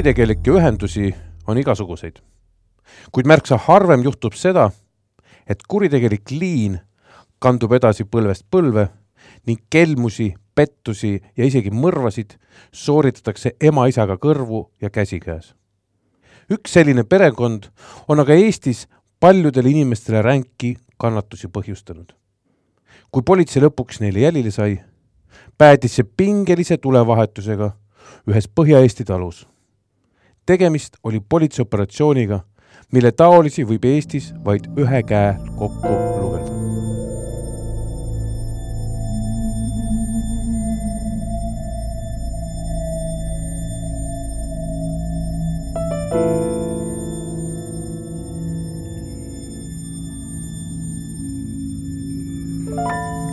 kuritegelikke ühendusi on igasuguseid. kuid märksa harvem juhtub seda, et kuritegelik liin kandub edasi põlvest põlve ning kelmusi, pettusi ja isegi mõrvasid sooritatakse ema-isaga kõrvu ja käsikäes. üks selline perekond on aga Eestis paljudele inimestele ränki kannatusi põhjustanud. kui politsei lõpuks neile jälile sai, päädis see pingelise tulevahetusega ühes Põhja-Eesti talus tegemist oli politseioperatsiooniga, mille taolisi võib Eestis vaid ühe käe kokku lugeda.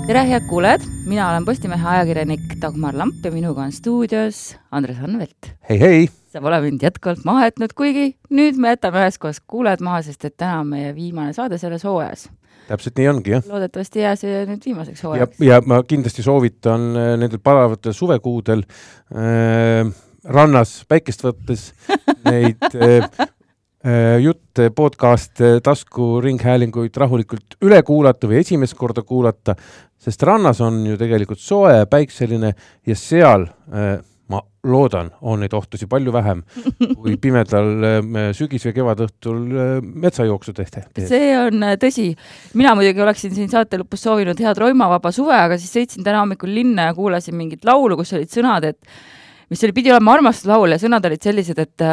tere, head kuulajad, mina olen Postimehe ajakirjanik Dagmar Lamp ja minuga on stuudios Andres Anvelt. hei, hei! Sa pole mind jätkuvalt maha jätnud, kuigi nüüd me jätame üheskoos kuulajad maha, sest et täna on meie viimane saade selles hooajas. täpselt nii ongi, jah. loodetavasti ei jää see nüüd viimaseks ja, hooajaks. ja ma kindlasti soovitan äh, nendel palavatel suvekuudel äh, rannas päikest võttes neid äh, äh, jutte, podcast'e, taskuringhäälinguid rahulikult üle kuulata või esimest korda kuulata, sest rannas on ju tegelikult soe päikseline ja seal äh, ma loodan, on neid ohtusid palju vähem kui pimedal äh, sügis- või kevadõhtul äh, metsajooksu tehte. see on äh, tõsi. mina muidugi oleksin siin saate lõpus soovinud head roimavaba suve, aga siis sõitsin täna hommikul linna ja kuulasin mingit laulu, kus olid sõnad, et mis oli, pidi olema armastuslaul ja sõnad olid sellised, et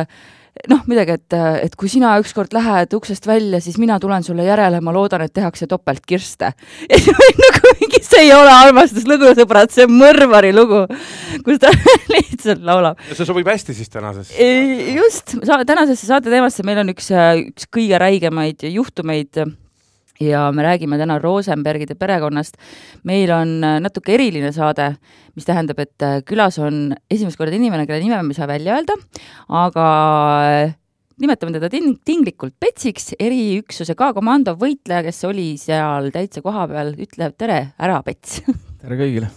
noh, midagi, et, et kui sina ükskord lähed uksest välja, siis mina tulen sulle järele, ma loodan, et tehakse topeltkirste. ja siis ma olin nagu mingi, see ei ole armastuslugu, sõbrad, see on mõrvari lugu, kus ta lihtsalt laulab. see sobib hästi siis tänasesse. just, tänasesse saate teemasse meil on üks, üks kõige räigemaid juhtumeid ja me räägime täna Rosenbergide perekonnast. meil on natuke eriline saade, mis tähendab, et külas on esimest korda inimene, kelle nime me ei saa välja öelda, aga nimetame teda ting-, tinglikult Petsiks, eriüksuse K-komando võitleja, kes oli seal täitsa kohapeal, ütleb tere, ära Pets. Tere kõigile.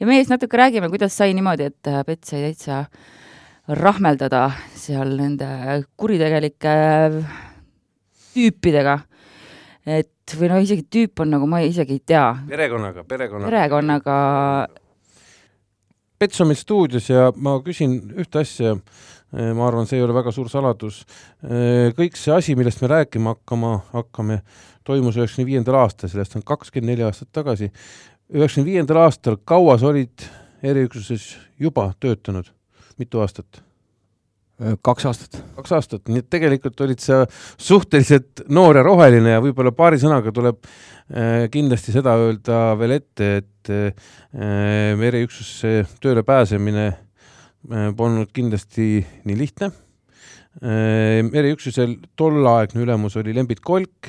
Ja meie siis natuke räägime, kuidas sai niimoodi, et Pets sai täitsa rahmeldada seal nende kuritegelike tüüpidega et või no isegi tüüp on nagu ma isegi ei tea. perekonnaga, perekonnaga. perekonnaga. Pets on meil stuudios ja ma küsin ühte asja. ma arvan, see ei ole väga suur saladus. kõik see asi, millest me rääkima hakkama, hakkame, toimus üheksakümne viiendal aastal, sellest on kakskümmend neli aastat tagasi. üheksakümne viiendal aastal, kaua sa olid eriüksuses juba töötanud, mitu aastat? Kaks aastat. kaks aastat, nii et tegelikult olid sa suhteliselt noor ja roheline ja võib-olla paari sõnaga tuleb äh, kindlasti seda öelda veel ette, et äh, eriüksusse tööle pääsemine äh, polnud kindlasti nii lihtne äh,. eriüksusel tolleaegne ülemus oli Lembit Kolk,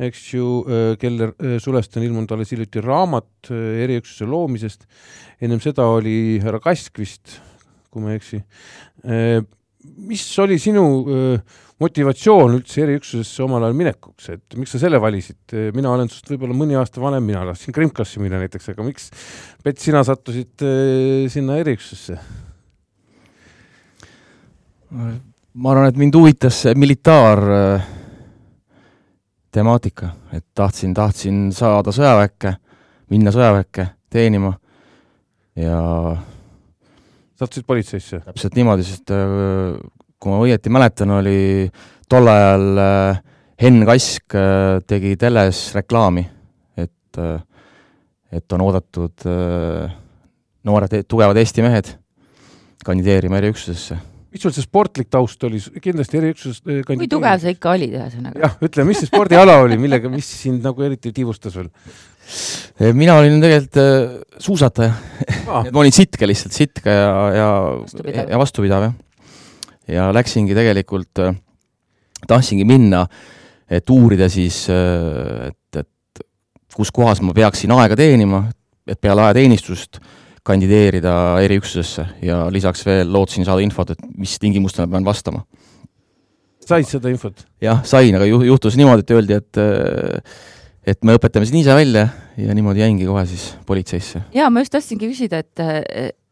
eks ju, kelle sulest on ilmunud alles hiljuti raamat eriüksuse loomisest. ennem seda oli härra Kask vist, kui ma ei eksi mis oli sinu motivatsioon üldse eriüksusesse omal ajal minekuks, et miks sa selle valisid, mina olen sinust võib-olla mõni aasta vanem, mina tahtsin krimklassi minna näiteks, aga miks, Pets, sina sattusid sinna eriüksusse? ma arvan, et mind huvitas see militaar temaatika, et tahtsin, tahtsin saada sõjaväkke, minna sõjaväkke teenima ja sattusid politseisse? täpselt niimoodi, sest äh, kui ma õieti mäletan, oli tol ajal äh, Henn Kask äh, tegi teles reklaami, et, et on oodatud noored tugevad Eesti mehed kandideerima eriüksusesse. mis sul see sportlik taust oli, kindlasti eriüksuses kui tugev sa ikka olid, ühesõnaga? jah, ütle, mis see spordiala oli, millega, mis sind nagu eriti tiivustas veel? Mina olin tegelikult äh, suusataja Ah. ma olin sitke lihtsalt, sitke ja, ja Vastupidav. ja vastupidav, jah. ja läksingi tegelikult, tahtsingi minna, et uurida siis, et, et kus kohas ma peaksin aega teenima, et peale ajateenistust kandideerida eriüksusesse ja lisaks veel lootsin saada infot, et mis tingimustele pean vastama. said seda infot? jah, sain, aga ju-, juhtus niimoodi, et öeldi, et et me õpetame sind ise välja ja niimoodi jäingi kohe siis politseisse. jaa, ma just tahtsingi küsida, et,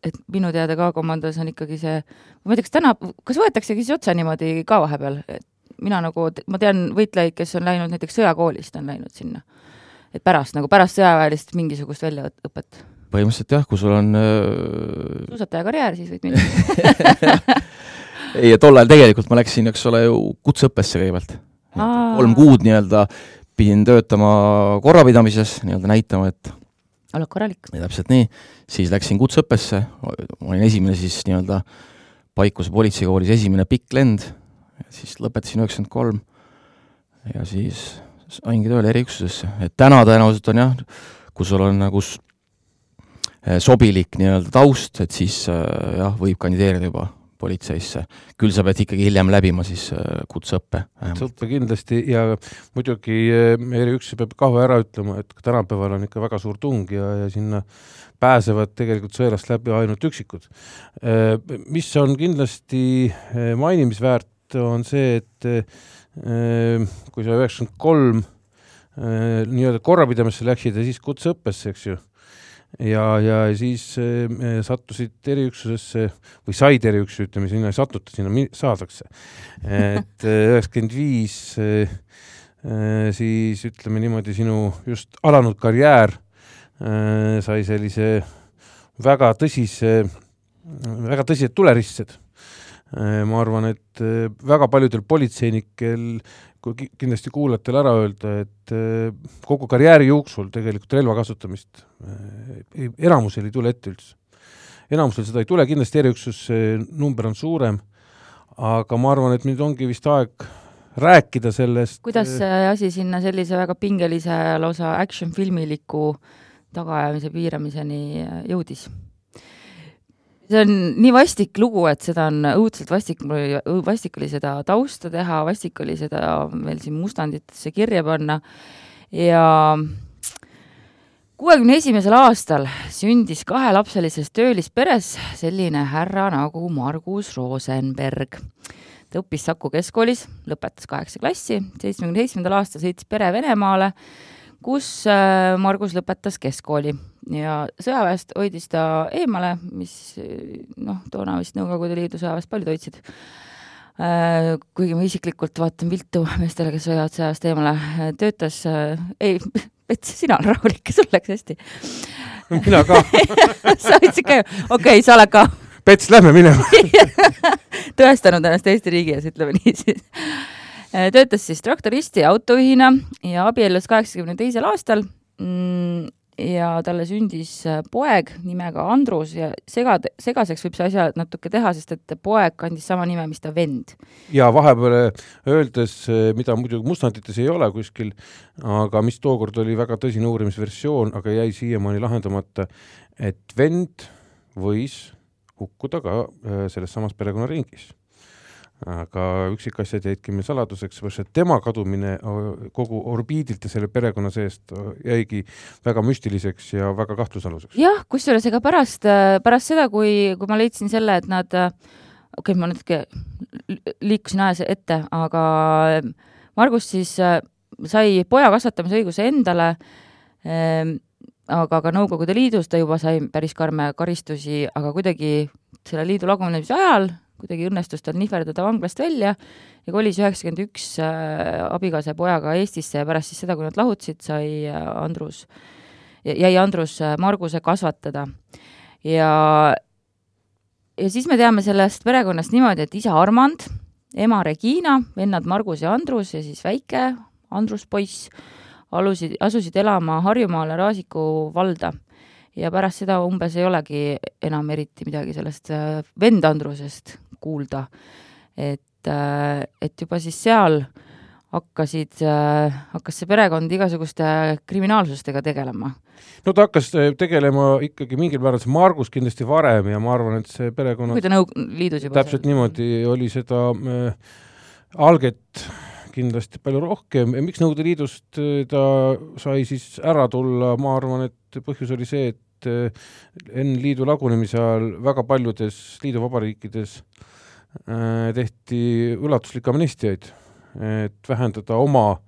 et minu teada ka komandos on ikkagi see, ma ei tea, kas täna, kas võetaksegi siis otsa niimoodi ka vahepeal, et mina nagu, ma tean võitlejaid, kes on läinud näiteks sõjakoolist, on läinud sinna. et pärast nagu, pärast sõjaväelist mingisugust väljaõpet. põhimõtteliselt jah, kui sul on äh... suusataja karjäär, siis võid minna ei, tol ajal tegelikult ma läksin, eks ole ju, kutseõppesse kõigepealt. kolm kuud nii-öelda pidin töötama korrapidamises, nii-öelda näitama, et oled korralik. täpselt nii, siis läksin kutseõppesse, olin esimene siis nii-öelda Paikuse politseikoolis esimene pikk lend, siis lõpetasin üheksakümmend kolm. Ja siis saingi tööle eriüksusesse, et täna tõenäoliselt on jah, kui sul on nagu sobilik nii-öelda taust, et siis jah, võib kandideerida juba politseisse. küll sa pead ikkagi hiljem läbima siis äh, kutseõppe. kutseõppe kindlasti ja muidugi äh, eriüksuse peab ka ära ütlema, et tänapäeval on ikka väga suur tung ja, ja sinna pääsevad tegelikult sõelast läbi ainult üksikud. Äh, mis on kindlasti mainimisväärt, on see, et kui sa üheksakümmend kolm nii-öelda korrapidamisse läksid ja siis kutseõppesse, eks ju ja, ja siis äh, sattusid eriüksusesse või said eriüksuse, ütleme, sinna ei satuta, sinna saadakse. et üheksakümmend viis äh, siis ütleme niimoodi, sinu just alanud karjäär sai sellise väga tõsise, väga tõsised tuleristsed ma arvan, et väga paljudel politseinikel kui kindlasti kuulajatele ära öelda, et äh, kogu karjääri jooksul tegelikult relva kasutamist äh, enamusel ei tule ette üldse. enamusel seda ei tule, kindlasti eriüksus number on suurem, aga ma arvan, et nüüd ongi vist aeg rääkida sellest. kuidas see asi sinna sellise väga pingelise lausa action-filmiliku tagaajamise piiramiseni jõudis? See on nii vastik lugu, et seda on õudselt vastik, vastik oli seda tausta teha, vastik oli seda veel siin mustanditesse kirja panna ja kuuekümne esimesel aastal sündis kahelapselises töölisperes selline härra nagu Margus Rosenberg. ta õppis Saku keskkoolis, lõpetas kaheksa klassi, seitsmekümne seitsmendal aastal sõitis pere Venemaale, kus äh, Margus lõpetas keskkooli ja sõjaväest hoidis ta eemale, mis noh, toona vist Nõukogude Liidu sõjaväest paljud hoidsid. Äh, kuigi ma isiklikult vaatan viltu meestele, kes hoiavad sõjaväest eemale, töötas, äh, ei, Pets, sina oled rahulik, sul läks hästi. mina ka sa ütlesid ka ju, okei okay,, sa oled ka. Pets, lähme minema tõestanud ennast Eesti riigi ees, ütleme nii siis äh, töötas siis traktoristi ja autojuhina ja abiellus kaheksakümne teisel aastal mm, ja talle sündis äh, poeg nimega Andrus ja segad, segaseks võib see asja natuke teha, sest et poeg kandis sama nime, mis ta vend. ja vahepeal äh, öeldes, äh, mida muidugi mustandites ei ole kuskil, aga mis tookord oli väga tõsine uurimisversioon, aga jäi siiamaani lahendamata, et vend võis hukkuda ka selles samas perekonnaringis aga üksikasjad jäidki meil saladuseks, et tema kadumine kogu orbiidilt ja selle perekonna seest jäigi väga müstiliseks ja väga kahtlusaluseks. jah, kusjuures ega pärast, pärast seda, kui, kui ma leidsin selle, et nad, okei okay,, ma natuke liikusin ajas ette, aga Margus siis sai poja kasvatamise õiguse endale aga ka Nõukogude Liidus ta juba sai päris karme karistusi, aga kuidagi selle liidu lagunemise ajal kuidagi õnnestus tal nihverdada vanglast välja ja kolis üheksakümmend üks äh, abikaasa ja pojaga Eestisse ja pärast siis seda, kui nad lahutasid, sai äh, Andrus, jäi Andrus äh, Marguse kasvatada. ja, ja siis me teame sellest perekonnast niimoodi, et isa Armand, ema Regina, vennad Margus ja Andrus ja siis väike Andrus poiss alusid, asusid elama Harjumaale Raasiku valda ja pärast seda umbes ei olegi enam eriti midagi sellest vend Andrusest kuulda. et, äh, et juba siis seal hakkasid äh,, hakkas see perekond igasuguste kriminaalsustega tegelema. no ta hakkas äh, tegelema ikkagi mingil määral, see Margus kindlasti varem ja ma arvan, et see perekonna kui ta Nõukogude juba täpselt seal. niimoodi oli seda äh, alget kindlasti palju rohkem ja miks Nõukogude Liidust ta sai siis ära tulla, ma arvan, et põhjus oli see, et äh, enne liidu lagunemise ajal väga paljudes liiduvabariikides äh, tehti ulatuslikke amnestiaid et vähendada oma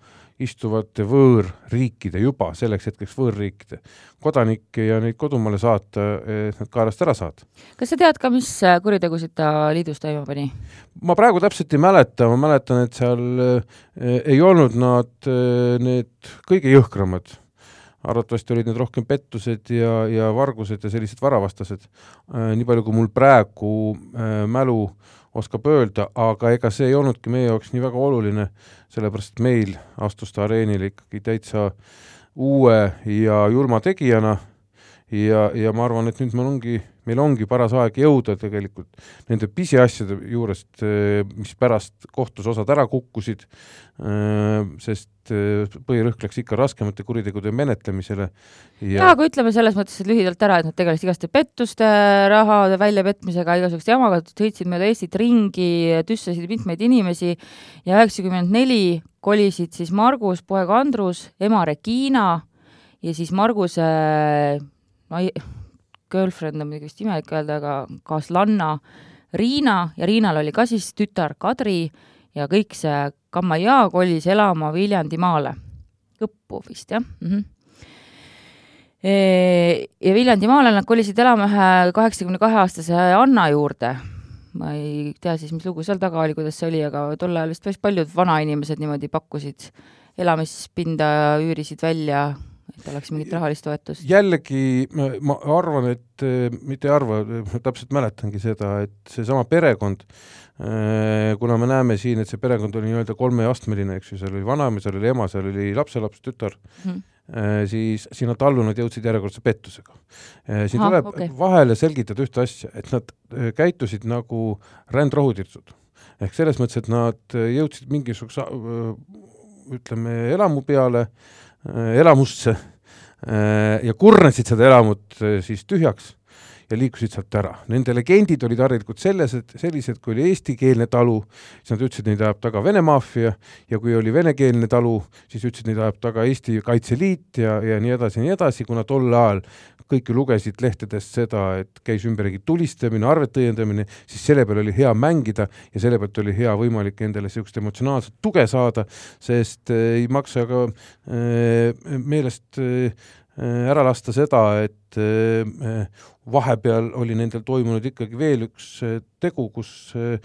istuvate võõrriikide juba selleks hetkeks võõrriikide kodanikke ja neid kodumaale saata, et nad kaelast ära saada. kas sa tead ka, mis kuritegusid ta liidus toime pani? ma praegu täpselt ei mäleta, ma mäletan, et seal eh, ei olnud nad eh, need kõige jõhkramad arvatavasti olid need rohkem pettused ja, ja vargused ja sellised varavastased. Eh, nii palju, kui mul praegu mälu oskab öelda, aga ega see ei olnudki meie jaoks nii väga oluline, sellepärast et meil astus ta areenile ikkagi täitsa uue ja julma tegijana ja, ja ma arvan, et nüüd meil ongi, meil ongi paras aeg jõuda tegelikult nende pisiasjade juurest, mis pärast kohtus osad ära kukkusid, sest põhirõhk läks ikka raskemate kuritegude menetlemisele ja.... jaa, aga ütleme selles mõttes, lühidalt ära, et nad tegelesid igaste pettuste, rahade väljapetmisega, igasuguste jamaga, sõitsid mööda Eestit ringi, tüssasid mitmeid inimesi ja üheksakümmend neli kolisid siis Margus, poeg Andrus, ema Regina ja siis Marguse ma ei, girlfriend on muidugi vist imelik öelda, aga kaaslanna Riina ja Riinal oli ka siis tütar Kadri ja kõik see Kammaja kolis elama Viljandimaale, Kõppu vist jah mm. -hmm ja Viljandimaale nad kolisid elama ühe kaheksakümne kahe aastase Anna juurde. ma ei tea siis, mis lugu seal taga oli, kuidas see oli, aga tol ajal vist päris paljud vanainimesed niimoodi pakkusid elamispinda, üürisid välja, et oleks mingit rahalist toetust. jällegi ma arvan, et mitte ei arva, täpselt mäletangi seda, et seesama perekond Äh, kuna me näeme siin, et see perekond oli nii-öelda kolmeastmeline, eks ju, seal oli vanaema, seal oli ema, seal oli lapselaps, tütar mm, -hmm. siis sinna tallunud jõudsid järjekordse pettusega. Siin Aha, tuleb okay. vahele selgitada ühte asja, et nad käitusid nagu rändrohutirtsud. ehk selles mõttes, et nad jõudsid mingisuguse ütleme, elamu peale, elamusse ja kurnasid seda elamut siis tühjaks ja liikusid sealt ära. Nende legendid olid harilikult selles, et sellised, kui oli eestikeelne talu, siis nad ütlesid, neid ajab taga Vene maffia ja kui oli venekeelne talu, siis ütlesid, neid ajab taga Eesti Kaitseliit ja, ja nii edasi ja nii edasi, kuna tol ajal kõik ju lugesid lehtedest seda, et käis ümberringi tulistamine, arvete õiendamine, siis selle peale oli hea mängida ja selle pealt oli hea võimalik endale niisugust emotsionaalset tuge saada, sest äh, ei maksa ka äh, meelest äh, ära lasta seda, et äh, vahepeal oli nendel toimunud ikkagi veel üks äh, tegu, kus äh,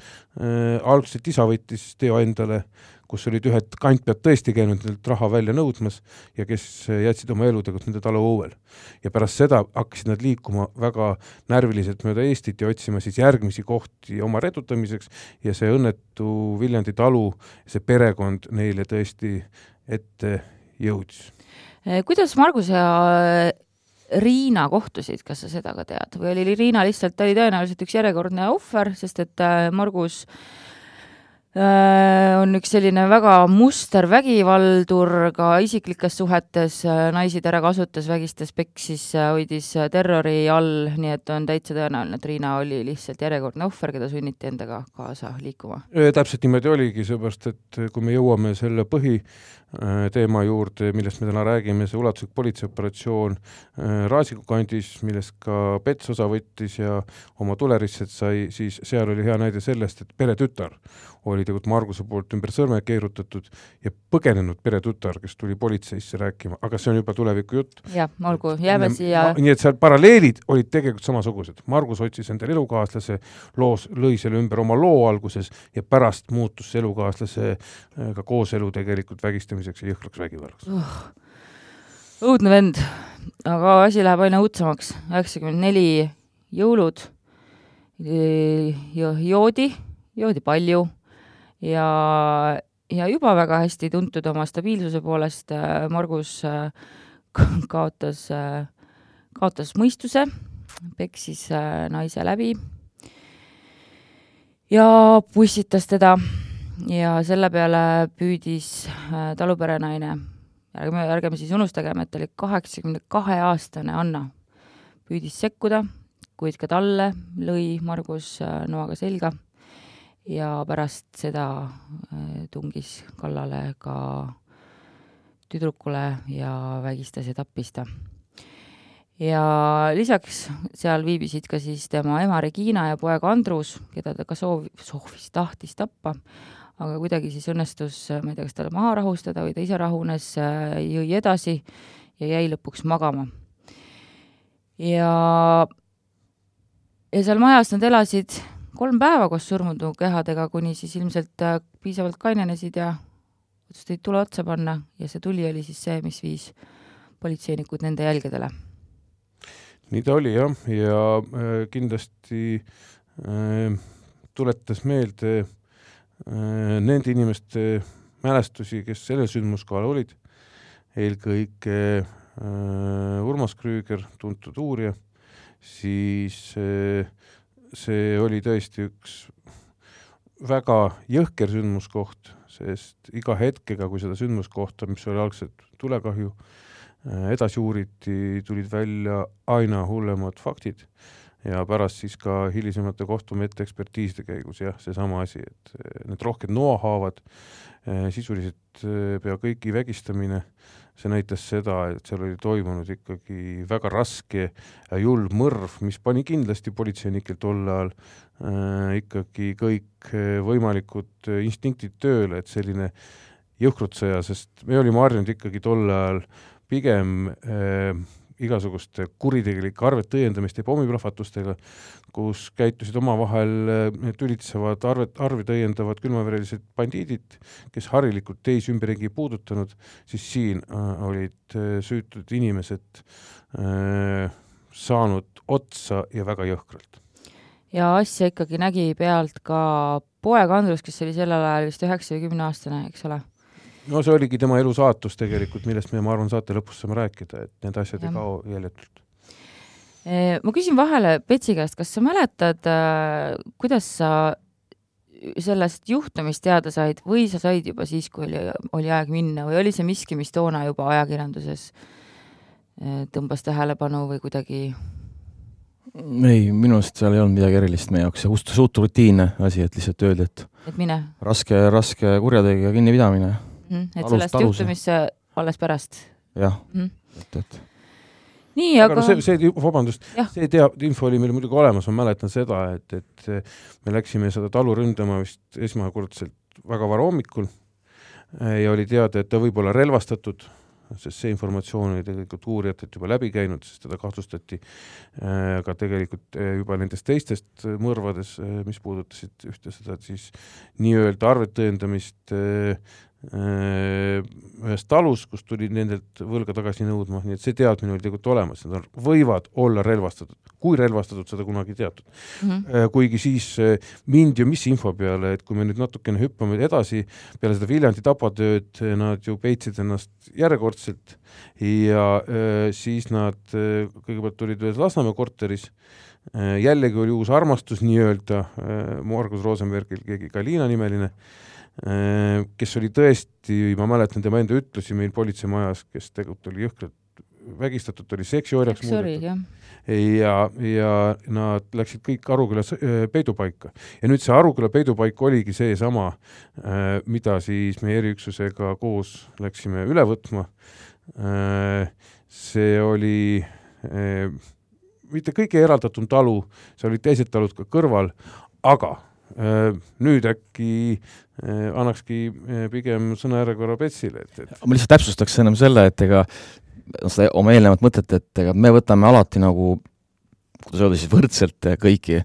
algselt isa võttis teo endale, kus olid ühed kantpead tõesti käinud nendelt raha välja nõudmas ja kes jätsid oma elutegut nende talu õuel. ja pärast seda hakkasid nad liikuma väga närviliselt mööda Eestit ja otsima siis järgmisi kohti oma redutamiseks ja see õnnetu Viljandi talu, see perekond neile tõesti ette jõudis kuidas Margus ja eh, Riina kohtusid, kas sa seda ka tead või oli Riina lihtsalt, ta oli tõenäoliselt üks järjekordne ohver, sest et eh, Margus on üks selline väga muster vägivaldur ka isiklikes suhetes, naisi ta ära kasutas, vägistas, peksis, hoidis terrori all, nii et on täitsa tõenäoline, et Riina oli lihtsalt järjekordne ohver, keda sunniti endaga kaasa liikuma. täpselt niimoodi oligi, seepärast et kui me jõuame selle põhi teema juurde, millest me täna räägime, see ulatuslik politseioperatsioon äh, Raasiku kandis, millest ka Pets osa võttis ja oma tulerisset sai, siis seal oli hea näide sellest, et peretütar oli tegelikult Marguse poolt ümber sõrme keerutatud ja põgenenud peretütar, kes tuli politseisse rääkima, aga see on juba tuleviku jutt. jah, olgu, jääme siia. nii et seal paralleelid olid tegelikult samasugused, Margus otsis endale elukaaslase, loos, lõi selle ümber oma loo alguses ja pärast muutus see elukaaslase äh, ka kooselu tegelikult vägistamiseks ja jõhkraks vägivallaks uh,. õudne vend, aga asi läheb aina õudsemaks, üheksakümmend neli jõulud, joodi, joodi palju. Ja, ja juba väga hästi tuntud oma stabiilsuse poolest äh, Margus äh, kaotas, äh, kaotas mõistuse, peksis naise läbi ja pussitas teda ja selle peale püüdis äh, taluperenaine, ärgem, ärgem siis unustagem, et ta oli kaheksakümne kahe aastane Anna, püüdis sekkuda, kuid ka talle lõi Margus äh, noaga selga ja pärast seda äh, tungis kallale ka tüdrukule ja vägistas ja tappis ta ja lisaks seal viibisid ka siis tema ema Regina ja poeg Andrus, keda ta ka soov, soovis, tahtis tappa, aga kuidagi siis õnnestus, ma ei tea, kas talle maha rahustada või ta ise rahunes, jõi edasi ja jäi lõpuks magama. ja, ja seal majas nad elasid kolm päeva koos surmatu kehadega, kuni siis ilmselt äh, piisavalt kainenesid ja otsustasid tule otsa panna ja see tuli oli siis see, mis viis politseinikud nende jälgedele nii ta oli jah, ja äh, kindlasti äh, tuletas meelde äh, nende inimeste mälestusi, kes sellel sündmuskohal olid, eelkõige äh, Urmas Krüüger, tuntud uurija, siis äh, see oli tõesti üks väga jõhker sündmuskoht, sest iga hetkega, kui seda sündmuskohta, mis oli algselt tulekahju äh,, Äh, edasi uuriti, tulid välja aina hullemad faktid ja pärast siis ka hilisemate kohtumete ekspertiiside käigus jah, seesama asi, et äh, need rohked noahaavad, äh, sisuliselt pea kõiki vägistamine, see näitas seda, et seal oli toimunud ikkagi väga raske ja julm mõrv, mis pani kindlasti politseinikel tol ajal äh, ikkagi kõik võimalikud instinktid tööle, et selline jõhkrutsõja, sest me olime harjunud ikkagi tol ajal pigem äh, igasuguste kuritegelike arvete õiendamiste ja pommiplahvatustega, kus käitusid omavahel äh, tülitsevad arvet, arve õiendavad külmaverelised bandiidid, kes harilikult teisi ümberringi ei puudutanud, siis siin äh, olid äh, süütud inimesed äh, saanud otsa ja väga jõhkralt. ja asja ikkagi nägi pealt ka poeg Andrus, kes oli sellel ajal vist üheksa või kümne aastane, eks ole no see oligi tema elu saatus tegelikult, millest me, ma arvan, saate lõpus saame rääkida, et need asjad ja. ei kao jäljetult. ma küsin vahele Petsi käest, kas sa mäletad, äh, kuidas sa sellest juhtumist teada said või sa said juba siis, kui oli, oli aeg minna või oli see miski, mis toona juba ajakirjanduses äh, tõmbas tähelepanu või kuidagi ei, minu arust seal ei olnud midagi erilist meie jaoks, see suht rutiinne asi, et lihtsalt öeldi, et et mine. raske, raske kurjategija kinnipidamine mm,. et Alust sellest juhtumist alles pärast? jah mm., et, et nii, aga, aga see, see, vabandust, see tea-, info oli meil muidugi olemas, ma mäletan seda, et, et me läksime seda talu ründama vist esmakordselt väga vara hommikul ja oli teada, et ta võib olla relvastatud, sest see informatsioon oli tegelikult uurijatelt juba läbi käinud, sest teda kahtlustati äh, ka tegelikult äh, juba nendest teistest mõrvades, äh, mis puudutasid ühte seda siis nii-öelda arvet tõendamist Äh, ühes talus, kus tuli nendelt võlga tagasi nõudma, nii et see teadmine oli tegelikult olemas, nad võivad olla relvastatud, kui relvastatud, seda kunagi ei teatud mm. -hmm. kuigi siis äh, mindi ju mis info peale, et kui me nüüd natukene hüppame edasi, peale seda Viljandi tapatööd, nad ju peitsid ennast järjekordselt ja siis nad kõigepealt olid ühes Lasnamäe korteris, jällegi oli uus armastus nii-öelda, Margus Rosenbergil keegi Galina nimeline Äh, kes oli tõesti, ma mäletan tema enda ütlusi meil politseimajas, kes tegelikult oli jõhkralt vägistatud, oli seksiorjaks muudetud. ja, ja nad läksid kõik Aruküla äh, peidupaika. ja nüüd see Aruküla peidupaik oligi seesama, äh, mida siis meie eriüksusega koos läksime üle võtma. see oli mitte kõige eraldatum talu, seal olid teised talud ka kõrval, aga nüüd äkki annakski eh, pigem sõnajärjekorra Petsile, et, et ma lihtsalt täpsustaks ennem selle, et ega seda oma eelnevat mõtet, et ega me võtame alati nagu kuidas öelda siis, võrdselt kõiki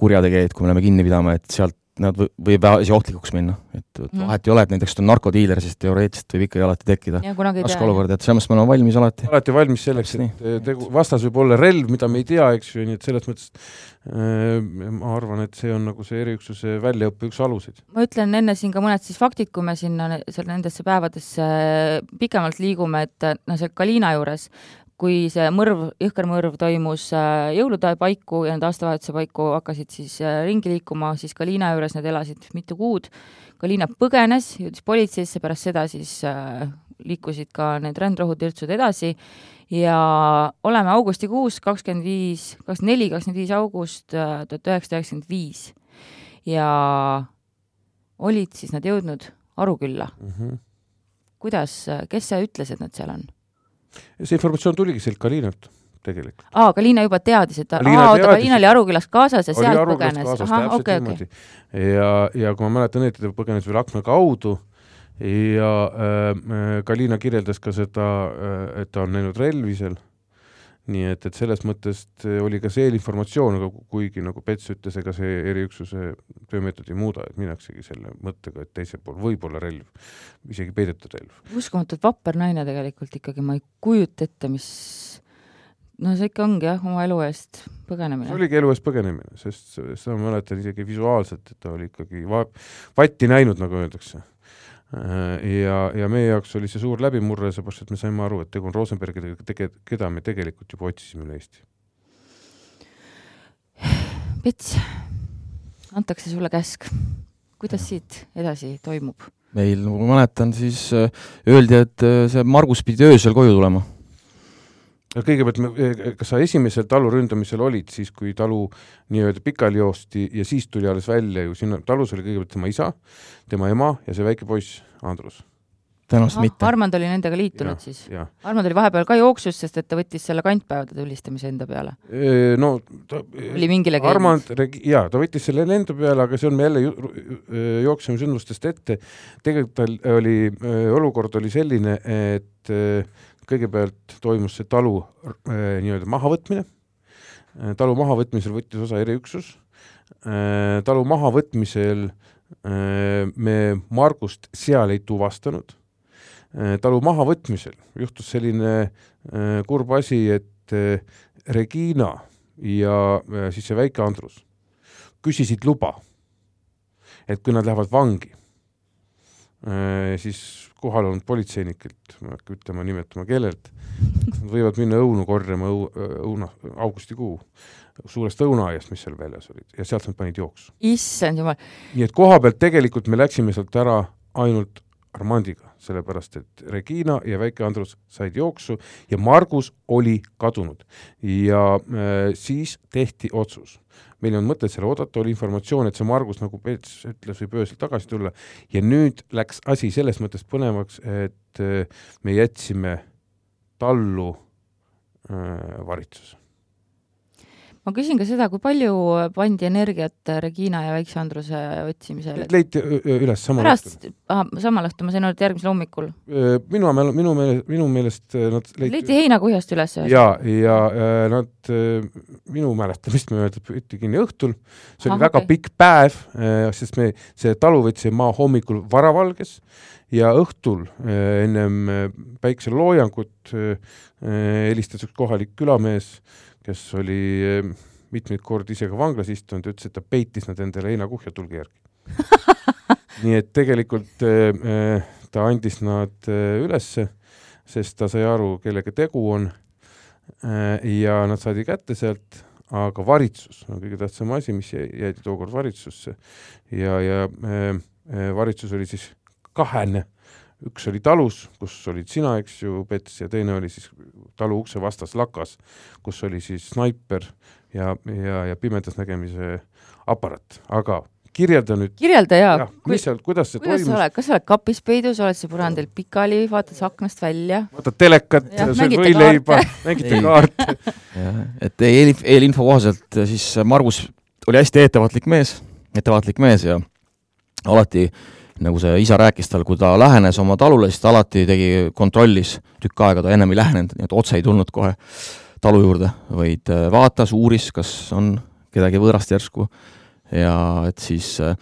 kurjategijaid, kui me läheme kinni pidama, et sealt nad või, võib asi ohtlikuks minna, et mm. vahet ei ole, et näiteks on narkodiiler, siis teoreetiliselt võib ikkagi alati tekkida raske olukord, et selles mõttes me oleme valmis alati. alati valmis selleks, et tegu, vastas võib olla relv, mida me ei tea, eks ju, nii et selles mõttes äh, ma arvan, et see on nagu see eriüksuse väljaõppe üks aluseid. ma ütlen enne siin ka mõned siis faktid, kui me sinna seal nendesse päevadesse pikemalt liigume, et noh, see Kalina juures kui see mõrv, jõhker mõrv toimus äh, jõulude paiku ja need aastavahetuse paiku hakkasid siis äh, ringi liikuma, siis ka Liina juures nad elasid mitu kuud, Galina põgenes, jõudis politseisse, pärast seda siis äh, liikusid ka need rändrohutirtsud edasi ja oleme augustikuus kakskümmend viis, kakskümmend neli, kakskümmend viis august tuhat üheksasada üheksakümmend viis. ja olid siis nad jõudnud Arukülla mm. -hmm. kuidas, kes see ütles, et nad seal on? See informatsioon tuligi sealt Kalinalt tegelikult. aa, Kalina juba teadis, et ta, aa, oota, Kalina oli Arukülas kaasas ja sealt põgenes. ahah, okei, okei. ja, ja kui ma mäletan õieti, ta põgenes veel akna kaudu ja äh, Kalina kirjeldas ka seda äh,, et ta on näinud relvi seal nii et, et selles mõttes oli ka see eelinformatsioon, aga kuigi nagu Pets ütles, ega see eriüksuse töömeetod ei muuda, et minnaksegi selle mõttega, et teisel pool võib olla relv, isegi peidetud relv. uskumatult vapper naine tegelikult ikkagi, ma ei kujuta ette, mis no see ikka ongi jah, oma elu eest põgenemine. see oligi elu eest põgenemine, sest seda ma mäletan isegi visuaalselt, et ta oli ikkagi va-, vatti näinud, nagu öeldakse Äh, ja, ja meie jaoks oli see suur läbimurre, seepärast et me saime aru, et tegu on Rosenbergidega, tege-, keda me tegelikult juba otsisime üle Eesti. Pets, antakse sulle käsk, kuidas siit edasi toimub? meil, nagu ma mäletan, siis äh, öeldi, et äh, see Margus pidi öösel koju tulema kõigepealt me, kas sa esimesel talu ründamisel olid siis, kui talu nii-öelda pikali joosti ja siis tuli alles välja ju, sinna talus oli kõigepealt tema isa, tema ema ja see väike poiss, Andrus. tõenäoliselt ah, mitte. Armand oli nendega liitunud ja, siis? Armand oli vahepeal ka jooksus, sest et ta võttis selle kantpäevade tulistamise enda peale. no ta oli mingi legend. Armand, jaa, ta võttis selle enda peale, aga see on me jälle jookseme sündmustest ette. tegelikult tal oli, olukord oli selline, et kõigepealt toimus see talu äh, nii-öelda mahavõtmine. Äh,, talu mahavõtmisel võttis osa eriüksus. Äh,, talu mahavõtmisel me Margust seal ei tuvastanud. Talu mahavõtmisel juhtus selline kurb asi, et Regina ja siis see väike Andrus küsisid luba, et kui nad lähevad vangi siis kohal olnud politseinikelt, ma ei hakka ütlema, nimetama kellelt, võivad minna õunu korjama õu, õuna, augustikuu, suurest õunaaiast, mis seal väljas olid, ja sealt nad panid jooksu. issand jumal! nii et koha pealt tegelikult me läksime sealt ära ainult Armandiga, sellepärast et Regina ja väike Andrus said jooksu ja Margus oli kadunud. ja äh, siis tehti otsus meil ei olnud mõtet seal oodata, oli informatsioon, et see Margus, nagu Peets ütles, võib öösel tagasi tulla. Ja nüüd läks asi selles mõttes põnevaks, et äh, me jätsime tallu äh, varitsuse ma küsin ka seda, kui palju pandi energiat Regina ja Väikse Andruse otsimisele? leiti üles samal pärast, samal õhtul, ma sain aru, et järgmisel hommikul? minu mälu, minu meelest, minu meelest nad leiti leiti heinakuhjast üles? jaa, ja nad minu mäletamist mööda püüti kinni õhtul, see oli Aha, väga okay. pikk päev, sest me, see talu võtsime maha hommikul varavalges ja õhtul ennem päikseloojangut helistas üks kohalik külamees, kes oli eh, mitmeid kordi ise ka vanglas istunud, ütles, et ta peitis nad endale heinakuhja tulgi järgi. Nii et tegelikult äh, ta andis nad ülesse, sest ta sai aru, kellega tegu on ja nad saadi kätte sealt, aga varitsus on kõige tähtsam asi, mis jäeti tookord valitsusse. Ja, ja valitsus oli siis kahene üks oli talus, kus olid sina, eks ju, Pets, ja teine oli siis talu ukse vastas lakas, kus oli siis snaiper ja, ja, ja pimedas nägemise aparaat, aga kirjelda nüüd. kirjelda jaa ja,. mis seal, kuidas see kuidas toimus? kas sa oled kapis peidus, oled sa põrandil pikali, vaatad aknast välja? vaatad telekat, sööd võileiba, mängite kaarte. jah, et eelinfo, eelinfo kohaselt siis Margus oli hästi ettevaatlik mees, ettevaatlik mees ja alati äh, nagu see isa rääkis tal, kui ta lähenes oma talule, siis ta alati tegi, kontrollis tükk aega, ta ennem ei lähenenud, nii et otse ei tulnud kohe talu juurde, vaid äh, vaatas, uuris, kas on kedagi võõrast järsku. Ja et siis äh,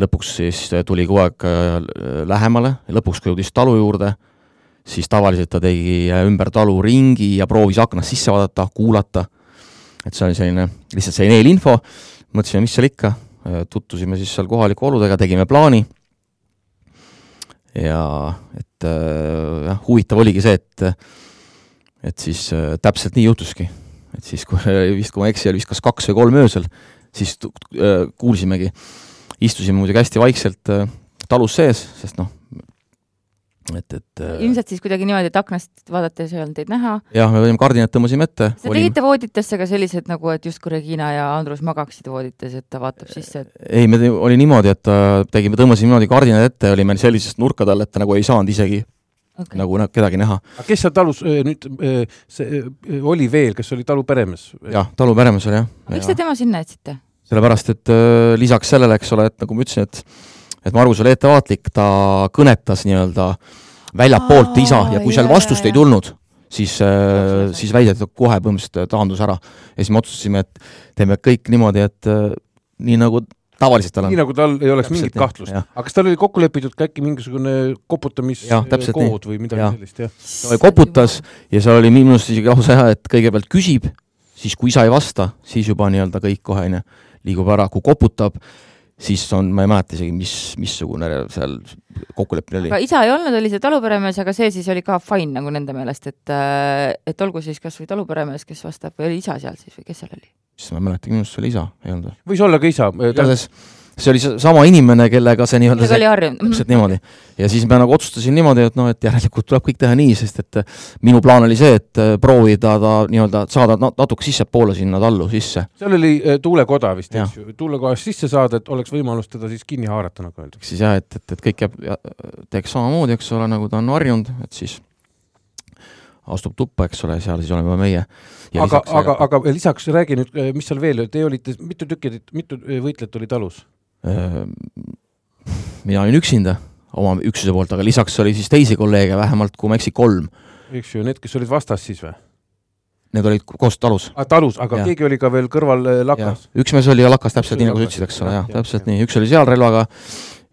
lõpuks siis tuli kogu aeg äh, lähemale, lõpuks kui jõudis talu juurde, siis tavaliselt ta tegi ümber talu ringi ja proovis aknast sisse vaadata, kuulata, et see oli selline, lihtsalt selline eelinfo, mõtlesime, mis seal ikka, tutvusime siis seal kohalike oludega, tegime plaani ja et äh, jah, huvitav oligi see, et et siis äh, täpselt nii juhtuski. et siis, kui vist, kui ma ei eksi, oli vist kas kaks või kolm öösel, siis äh, kuulsimegi, istusime muidugi hästi vaikselt talus sees, sest noh, et, et äh, ilmselt siis kuidagi niimoodi, et aknast vaadates ei olnud teid näha. jah, me olime kardinad tõmbasime ette. Te tegite vooditesse ka sellised nagu, et justkui Regina ja Andrus magaksid voodites, et ta vaatab sisse, et ei, me te- oli niimoodi, et äh, tegime, tõmbasime niimoodi kardinad ette, olime sellisest nurkade all, et ta nagu ei saanud isegi okay. nagu kedagi näha. kes seal talus äh, nüüd see oli veel, kes oli talu peremees? jah, talu peremees oli jah. miks te tema sinna jätsite? sellepärast, et lisaks sellele, eks ole, et nagu ma ütlesin, et et Margus oli ettevaatlik, ta kõnetas nii-öelda väljapoolt isa ja kui seal vastust ei tulnud, siis äh, siis väideti kohe põhimõtteliselt taandus ära. ja siis me otsustasime, et teeme kõik niimoodi, et äh, nii nagu tavaliselt tal nii on. nagu tal ei oleks Täpselt mingit nii, kahtlust. aga kas tal oli kokku lepitud ka äkki mingisugune nii. koputamiskood või midagi Jah. sellist, jah? ta koputas ja seal oli minu arust isegi lausa jah, et kõigepealt küsib, siis kui isa ei vasta, siis juba nii-öelda kõik kohe onju liigub ära, kui koputab, siis on, ma ei mäleta isegi, mis, missugune seal kokkuleppimine oli aga isa ei olnud, oli see taluperemees, aga see siis oli ka fine nagu nende meelest, et et olgu siis kas või taluperemees, kes vastab või oli isa seal siis või kes seal oli? siis ma ei mäletagi, minu arust see oli isa, ei olnud või? võis olla ka isa. igatahes see oli sama inimene, kellega see nii-öelda kellega see oli harjunud? täpselt niimoodi. ja siis me nagu otsustasin niimoodi, et noh, et järelikult tuleb kõik teha nii, sest et äh, minu plaan oli see, et äh, proovida ta nii-öelda saada na- natuke sissepoole sinna tallu sisse. seal oli äh, tuulekoda vist, eks ju, tuulekohast sisse saada, et oleks võimalus teda siis kinni haarata, nagu öeldakse. siis jah, et, et, et kõik jääb, teeks samamoodi, eks ole, nagu ta on harjunud, et siis astub tuppa, eks ole, seal siis oleme juba meie. aga, aga, aga lisaks räägi nüüd, mis seal veel, te olite, mitu tükki, mitu võitlejat oli talus? Äh, mina olin üksinda oma üksuse poolt, aga lisaks oli siis teisi kolleege vähemalt, kui ma ei eksi, kolm. eks ju, need, kes olid vastas siis või? Need olid koos talus. ah, talus, aga ja. keegi oli ka veel kõrval äh, lakas? üks mees oli lakas täpselt nii, nagu sa ütlesid, eks ole, Jah, täpselt jah. nii, üks oli seal relvaga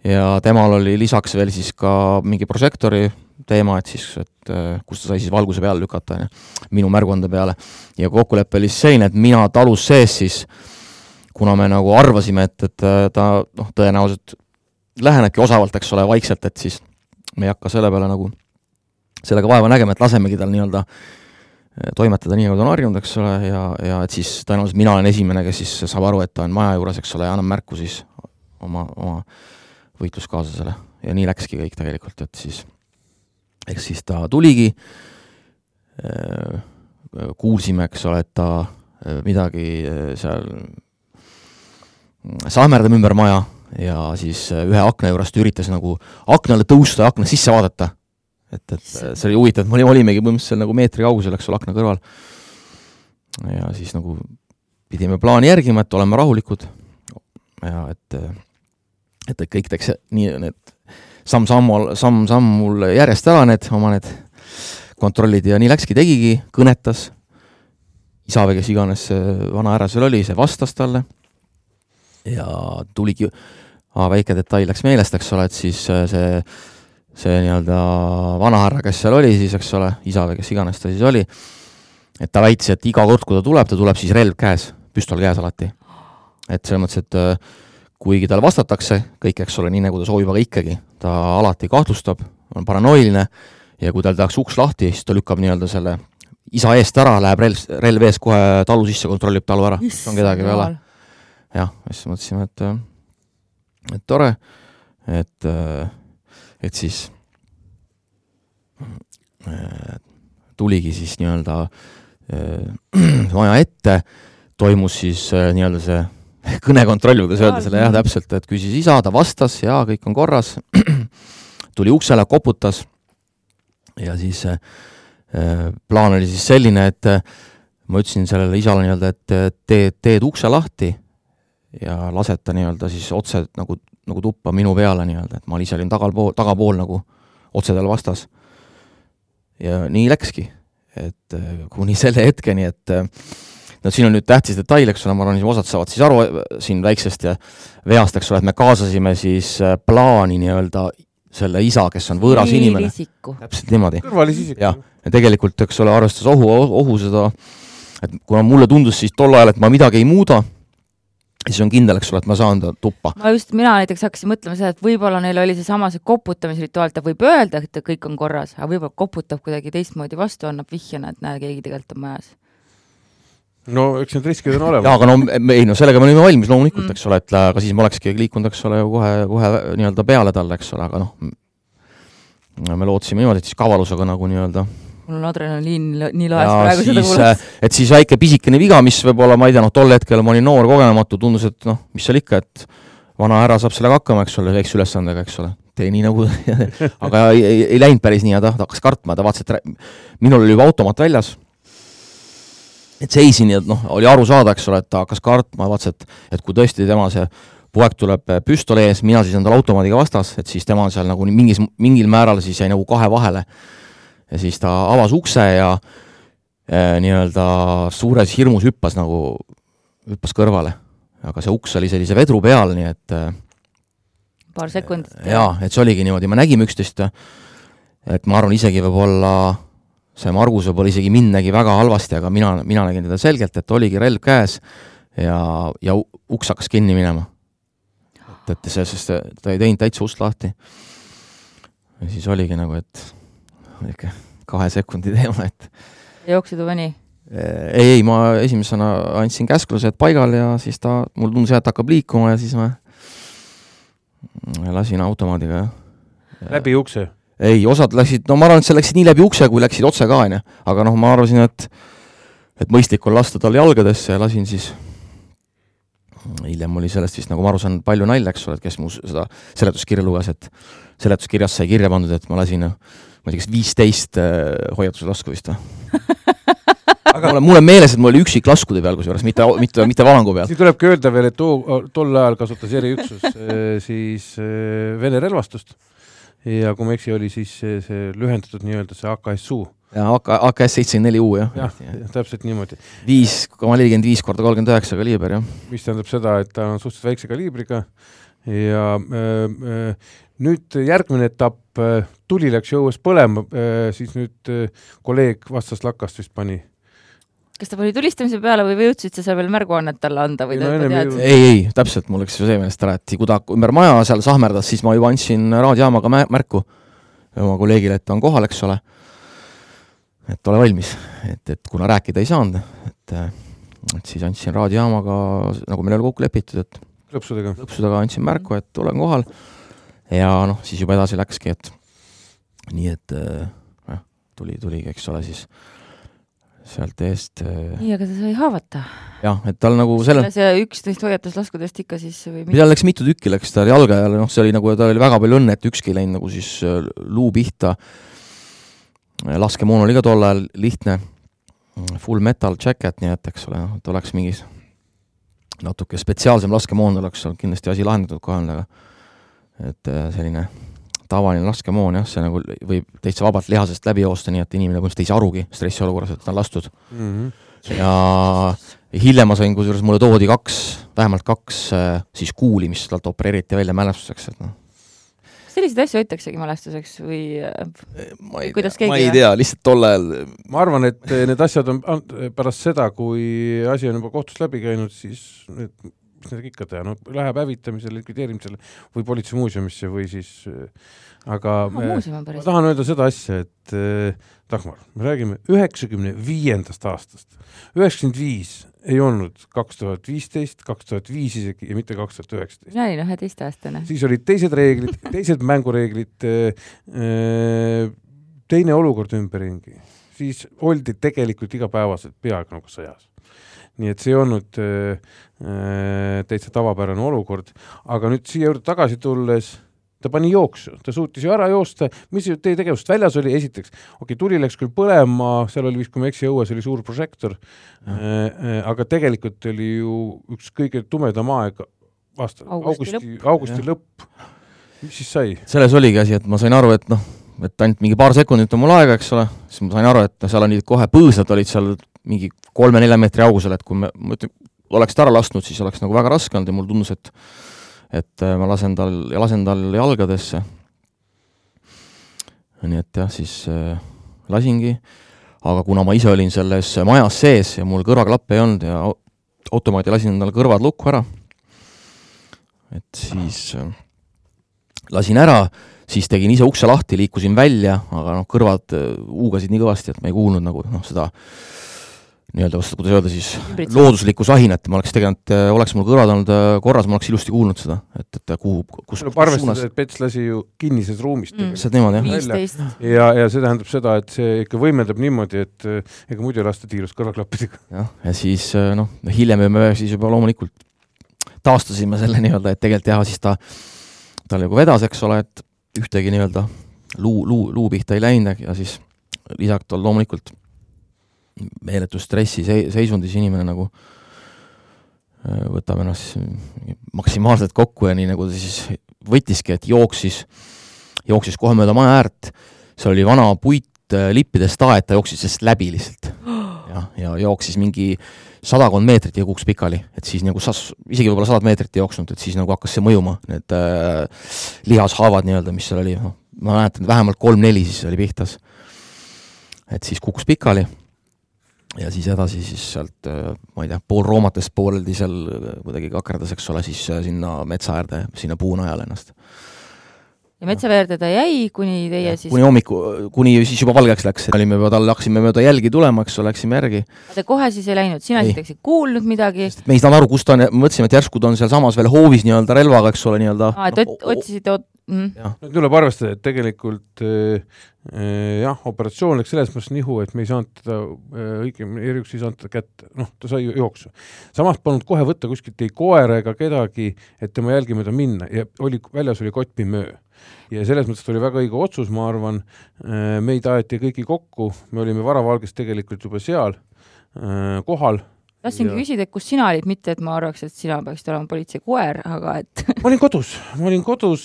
ja temal oli lisaks veel siis ka mingi prožektori teema, et siis, et äh, kus ta sai siis valguse peale lükata, on ju, minu märguande peale. ja kokkulepe oli siis selline, et mina talus sees siis, kuna me nagu arvasime, et, et äh, ta noh, tõenäoliselt lähenebki osavalt, eks ole, vaikselt, et siis me ei hakka selle peale nagu, sellega vaeva nägema, et lasemegi tal nii-öelda äh, toimetada nii, nagu ta on harjunud, eks ole, ja, ja et siis tõenäoliselt mina olen esimene, kes siis saab aru, et ta on maja juures, eks ole, ja annab märku siis oma, oma võitluskaaslasele. Ja nii läkski kõik tegelikult, et siis eks siis ta tuligi, kuulsime, eks ole, et ta äh, midagi äh, seal sahmerdab ümber maja ja siis äh, ühe akna juurest üritas nagu aknale tõusta ja akna sisse vaadata. et, et äh, see oli huvitav, et me olime- olimegi põhimõtteliselt nagu meetri kaugusel, eks ole, akna kõrval. ja siis nagu pidime plaani järgima, et oleme rahulikud. Ja et äh, et et kõik teeks nii need samm-sammul, samm-sammul järjest ära need oma need kontrollid. Ja nii läkski, tegigi, kõnetas, isa või kes iganes see vana härra seal oli, see vastas talle ja tuligi, väike detail läks meelest, eks ole, et siis äh, see, see nii-öelda vanahärra, kes seal oli siis, eks ole, isa või kes iganes ta siis oli, et ta väitis, et iga kord, kui ta tuleb, ta tuleb siis relv käes, püstol käes alati. et selles mõttes, et äh, kuigi talle vastatakse kõik, eks ole, nii nagu ta soovib, aga ikkagi ta alati kahtlustab, on paranoiline ja kui tal tehakse uks lahti, siis ta lükkab nii-öelda selle isa eest ära, läheb relv, relv ees kohe talu sisse, kontrollib talu ära, kas on kedagi ole. Jah, siis mõtlesime, et et tore, et, et siis äh, tuligi siis nii-öelda äh, maja ette, toimus siis äh, nii-öelda see kõnekontroll, kuidas öelda selle jah, täpselt, et küsis isa, ta vastas ja kõik on korras. tuli uksele, koputas ja siis äh, plaan oli siis selline, et äh, ma ütlesin sellele isale nii-öelda, et äh, teed, teed ukse lahti ja lased ta nii-öelda siis otse nagu, nagu tuppa minu peale nii-öelda, et ma ise olin tagalpool, tagapool nagu otse tal vastas. ja nii läkski, et äh, kuni selle hetkeni, et äh, no siin on nüüd tähtis detail, eks ole, ma arvan, osad saavad siis aru äh, siin väiksest ja veast, eks ole, et me kaasasime siis plaani nii-öelda selle isa, kes on võõras inimene. täpselt niimoodi. jah, ja tegelikult, eks ole, arvestades ohu, ohu seda, et kuna mulle tundus siis tol ajal, et ma midagi ei muuda, siis on kindel, eks ole, et ma saan ta tuppa. ma just, mina näiteks hakkasin mõtlema seda, et võib-olla neil oli seesama see koputamisrituaal, ta võib öelda, et kõik on korras, aga võib-olla koputab kuidagi teistmoodi vastu, annab vihjena, et näe, keegi tegelikult on majas. no eks need riskid on jaa, olemas. aga no me- ei no sellega me olime valmis loomulikult Mm. mm., eks ole, et aga siis ma olekski liikunud, eks ole ju kohe, kohe nii-öelda peale talle, eks ole, aga noh, me lootsime niimoodi, et siis kavalusega nagu nii-öelda mul on adrenaliin nii- laes praegu seda siis, kuulates. et siis väike pisikene viga, mis võib-olla ma ei tea, noh tol hetkel ma olin noor, kogenematu, tundus, et noh, mis seal ikka, et vana härra saab sellega hakkama, eks ole, väikse ülesandega, eks ole, tee nii nagu aga ei, ei, ei läinud päris nii ja ta ta hakkas kartma, ta vaatas, et minul oli juba automaat väljas, et seisin ja noh, oli aru saada, eks ole, et ta hakkas kartma, vaatas, et et kui tõesti tema see poeg tuleb äh, püstoli ees, mina seisan tal automaadiga vastas, et siis tema seal nagu mingis, mingil määral siis jäi nagu kahe vahele. Ja siis ta avas ukse ja äh, nii-öelda suures hirmus hüppas nagu, hüppas kõrvale. aga see uks oli sellise vedru peal, nii et äh, paar sekundit. jaa, et see oligi niimoodi, me nägime üksteist, et ma arvan, isegi võib-olla see Margus võib-olla isegi mind nägi väga halvasti, aga mina, mina nägin teda selgelt, et oligi relv käes ja, ja uks hakkas kinni minema. et, et see, sest ta ei teinud täitsa ust lahti. ja siis oligi nagu, et niisugune kahe sekundi teema, et jooksid juba nii? ei, ei, ma esimesena andsin käsklused paigal ja siis ta, mulle tundus jah, et hakkab liikuma ja siis ma lasin automaadiga, jah. läbi ukse. ei, osad läksid, no ma arvan, et see läksid nii läbi ukse, kui läksid otse ka, onju. aga noh, ma arvasin, et et mõistlik on lasta tal jalgadesse ja lasin siis hiljem oli sellest vist, nagu ma aru saan, palju nalja, eks ole, et kes mu seda seletuskirja luges, et seletuskirjas sai kirja pandud, et ma lasin ma ei tea, kas viisteist hoiatuslasku vist või? aga mul on, mul on meeles, et mul oli üksik laskude peal kusjuures, mitte, mitte, mitte valangu peal. siin tulebki öelda veel, et too, tol ajal kasutas eriüksus eh, siis eh, Vene relvastust ja kui ma ei eksi, oli siis see, see lühendatud nii-öelda see AKSU. ja AK, AKS seitsekümmend neli U jah jah, täpselt niimoodi, viis koma nelikümmend viis korda kolmkümmend üheksa kaliiber jah. mis tähendab seda, et ta on suhteliselt väikse kaliibriga ja äh, äh, nüüd järgmine etapp, tuli läks ju õues põlema äh,, siis nüüd äh, kolleeg vastas lakast vist pani. kas ta pani tulistamise peale või jõudsid sa seal veel märguannet talle anda või Ei, ta juba teadis? ei, ei, täpselt, mul läks ju see meelest ära, et kui ta ümber maja seal sahmerdas, siis ma juba andsin raadiojaamaga mä- märku oma kolleegile, et ta on kohal, eks ole. et ole valmis, et, et kuna rääkida ei saanud, et, et siis andsin raadiojaamaga, nagu meil oli kokku lepitud, et klõpsudega. lõpsudega andsin märku, et olen kohal. ja noh, siis juba edasi läkski, et nii et äh, jah, tuli, tuligi, eks ole, siis sealt eest äh, nii, aga ta sai haavata. jah, et tal nagu selle see üks neist hoiatuslaskudest ikka siis või tal läks mitu tükki läks tal jalga ja noh, see oli nagu, tal oli väga palju õnne, et ükski ei läinud nagu siis äh, luu pihta. laskemoon oli ka tol ajal lihtne, full metal jacket, nii et eks ole, noh, et oleks mingis natuke spetsiaalsem laskemoon, oleks olnud kindlasti asi lahendatud kohe aga et äh, selline tavaline laskemoon jah, see nagu võib täitsa vabalt lihasest läbi joosta, nii et inimene põhimõtteliselt ei saa arugi stressiolukorras, et ta on lastud Mm -hmm. ja hiljem ma sain, kusjuures mulle toodi kaks, vähemalt kaks äh, siis kuuli, mis talt opereeriti välja mälestuseks, et noh. selliseid asju hoitaksegi mälestuseks või äh, ma ei Kuidas tea, ma keegi- ei tea, lihtsalt tol ajal ma arvan, et need asjad on an- pärast seda, kui asi on juba kohtust läbi käinud, siis need, mis nendega ikka teha, no läheb hävitamisele, likvideerimisele või politseimuuseumisse või siis äh, aga eh, muuseum on ma tahan öelda seda asja, et äh, Dagmar, me räägime üheksakümne viiendast aastast. üheksakümmend viis ei olnud kaks tuhat viisteist, kaks tuhat viis isegi ja mitte kaks tuhat üheksateist. mina olin üheteistaastane. siis olid teised reeglid, teised mängureeglid, teine olukord ümberringi, siis oldi tegelikult igapäevaselt peaaegu nagu sõjas. Nii et see ei olnud äh, äh, täitsa tavapärane olukord, aga nüüd siia juurde tagasi tulles ta pani jooksu, ta suutis ju ära joosta, mis teie tegevust väljas oli, esiteks, okei okay,, tuli läks küll põlema, seal oli vist, kui ma ei eksi, õues oli suur prožektor. Äh,, aga tegelikult oli ju üks kõige tumedam aeg aasta, Augusti augusti, augusti lõpp. mis siis sai? selles oligi asi, et ma sain aru, et noh, et ainult mingi paar sekundit on mul aega, eks ole, siis ma sain aru, et seal olid kohe põõsad olid seal mingi kolme-nelja meetri augusel, et kui me, ma ütlen, oleks ta ära lasknud, siis oleks nagu väga raske olnud ja mulle tundus, et et äh, ma lasen tal, lasen tal jalgadesse. nii et jah, siis äh, lasingi, aga kuna ma ise olin selles majas sees ja mul kõrvaklappe ei olnud ja au- automaati lasin endale kõrvad lukku ära, et siis äh, lasin ära, siis tegin ise ukse lahti, liikusin välja, aga noh, kõrvad äh, huugasid nii kõvasti, et ma ei kuulnud nagu noh, seda nii-öelda, kuidas öelda siis, looduslikku sahinat, ma oleks tegelikult, oleks mul kõrvad olnud äh, korras, ma oleks ilusti kuulnud seda, et, et kuhu, kus, tuleb arvestada, et Pets lasi ju kinnises ruumis Mm. täpselt niimoodi, jah. ja, ja see tähendab seda, et see ikka võimendab niimoodi, et ega muidu ei lasta tiirust kõrvaklappidega. jah, ja siis äh, noh, hiljem me siis juba loomulikult taastasime selle nii-öelda, et tegelikult jah, siis ta, ta nagu vedas, eks ole, et ühtegi nii-öelda luu, luu, luu pihta ei läinud ja siis lisaks tal loomulikult meeletu stressi se-, seisundis inimene nagu äh, võtab ennast siis maksimaalselt kokku ja nii nagu ta siis võttiski, et jooksis, jooksis kohe mööda maja äärt, seal oli vana puitlippidest aed, ta jooksis sellest läbi lihtsalt. Ja, ja jooksis mingi sadakond meetrit ja kukkus pikali, et siis nagu sas-, isegi võib-olla sadat meetrit ei jooksnud, et siis nagu hakkas see mõjuma, need äh, lihashaavad nii-öelda, mis seal oli, noh, ma mäletan, vähemalt kolm-neli siis oli pihtas. et siis kukkus pikali ja siis edasi siis sealt, ma ei tea, pool roomatest pooleldi seal äh, kuidagi kakerdas, eks ole, siis äh, sinna metsa äärde, sinna puunajale ennast. Ja metsaveerde ta jäi, kuni teie siis kuni, hommiku, kuni siis juba valgeks läks, olime juba talle, hakkasime mööda jälgi tulema, eks ole, läksime järgi te kohe siis ei läinud, sina Ei. esiteks ei kuulnud midagi, me ei saanud aru, kus ta on, mõtlesime, et järsku ta on sealsamas veel hoovis nii-öelda relvaga, eks ole, nii-öelda aa, et ot-, otsisite ot-, mm. no tuleb arvestada, et tegelikult eh, jah, operatsioon läks selles mõttes nihu, et me ei saanud teda eh,, õigemini eriüks ei saanud teda kätte, noh, ta sai jooksu. samas polnud kohe võtta kuskilt ei koera ega kedagi, et tema jälgi mööda minna ja oli, väljas oli kottpimöö. Ja selles mõttes oli väga õige otsus, ma arvan, meid aeti kõiki kokku, me olime varavalges tegelikult juba seal eh, kohal. Tahtsingi küsida, kus sina olid, mitte et ma arvaks, et sina peaksid olema politsei koer, aga et ma olin kodus, ma olin kodus,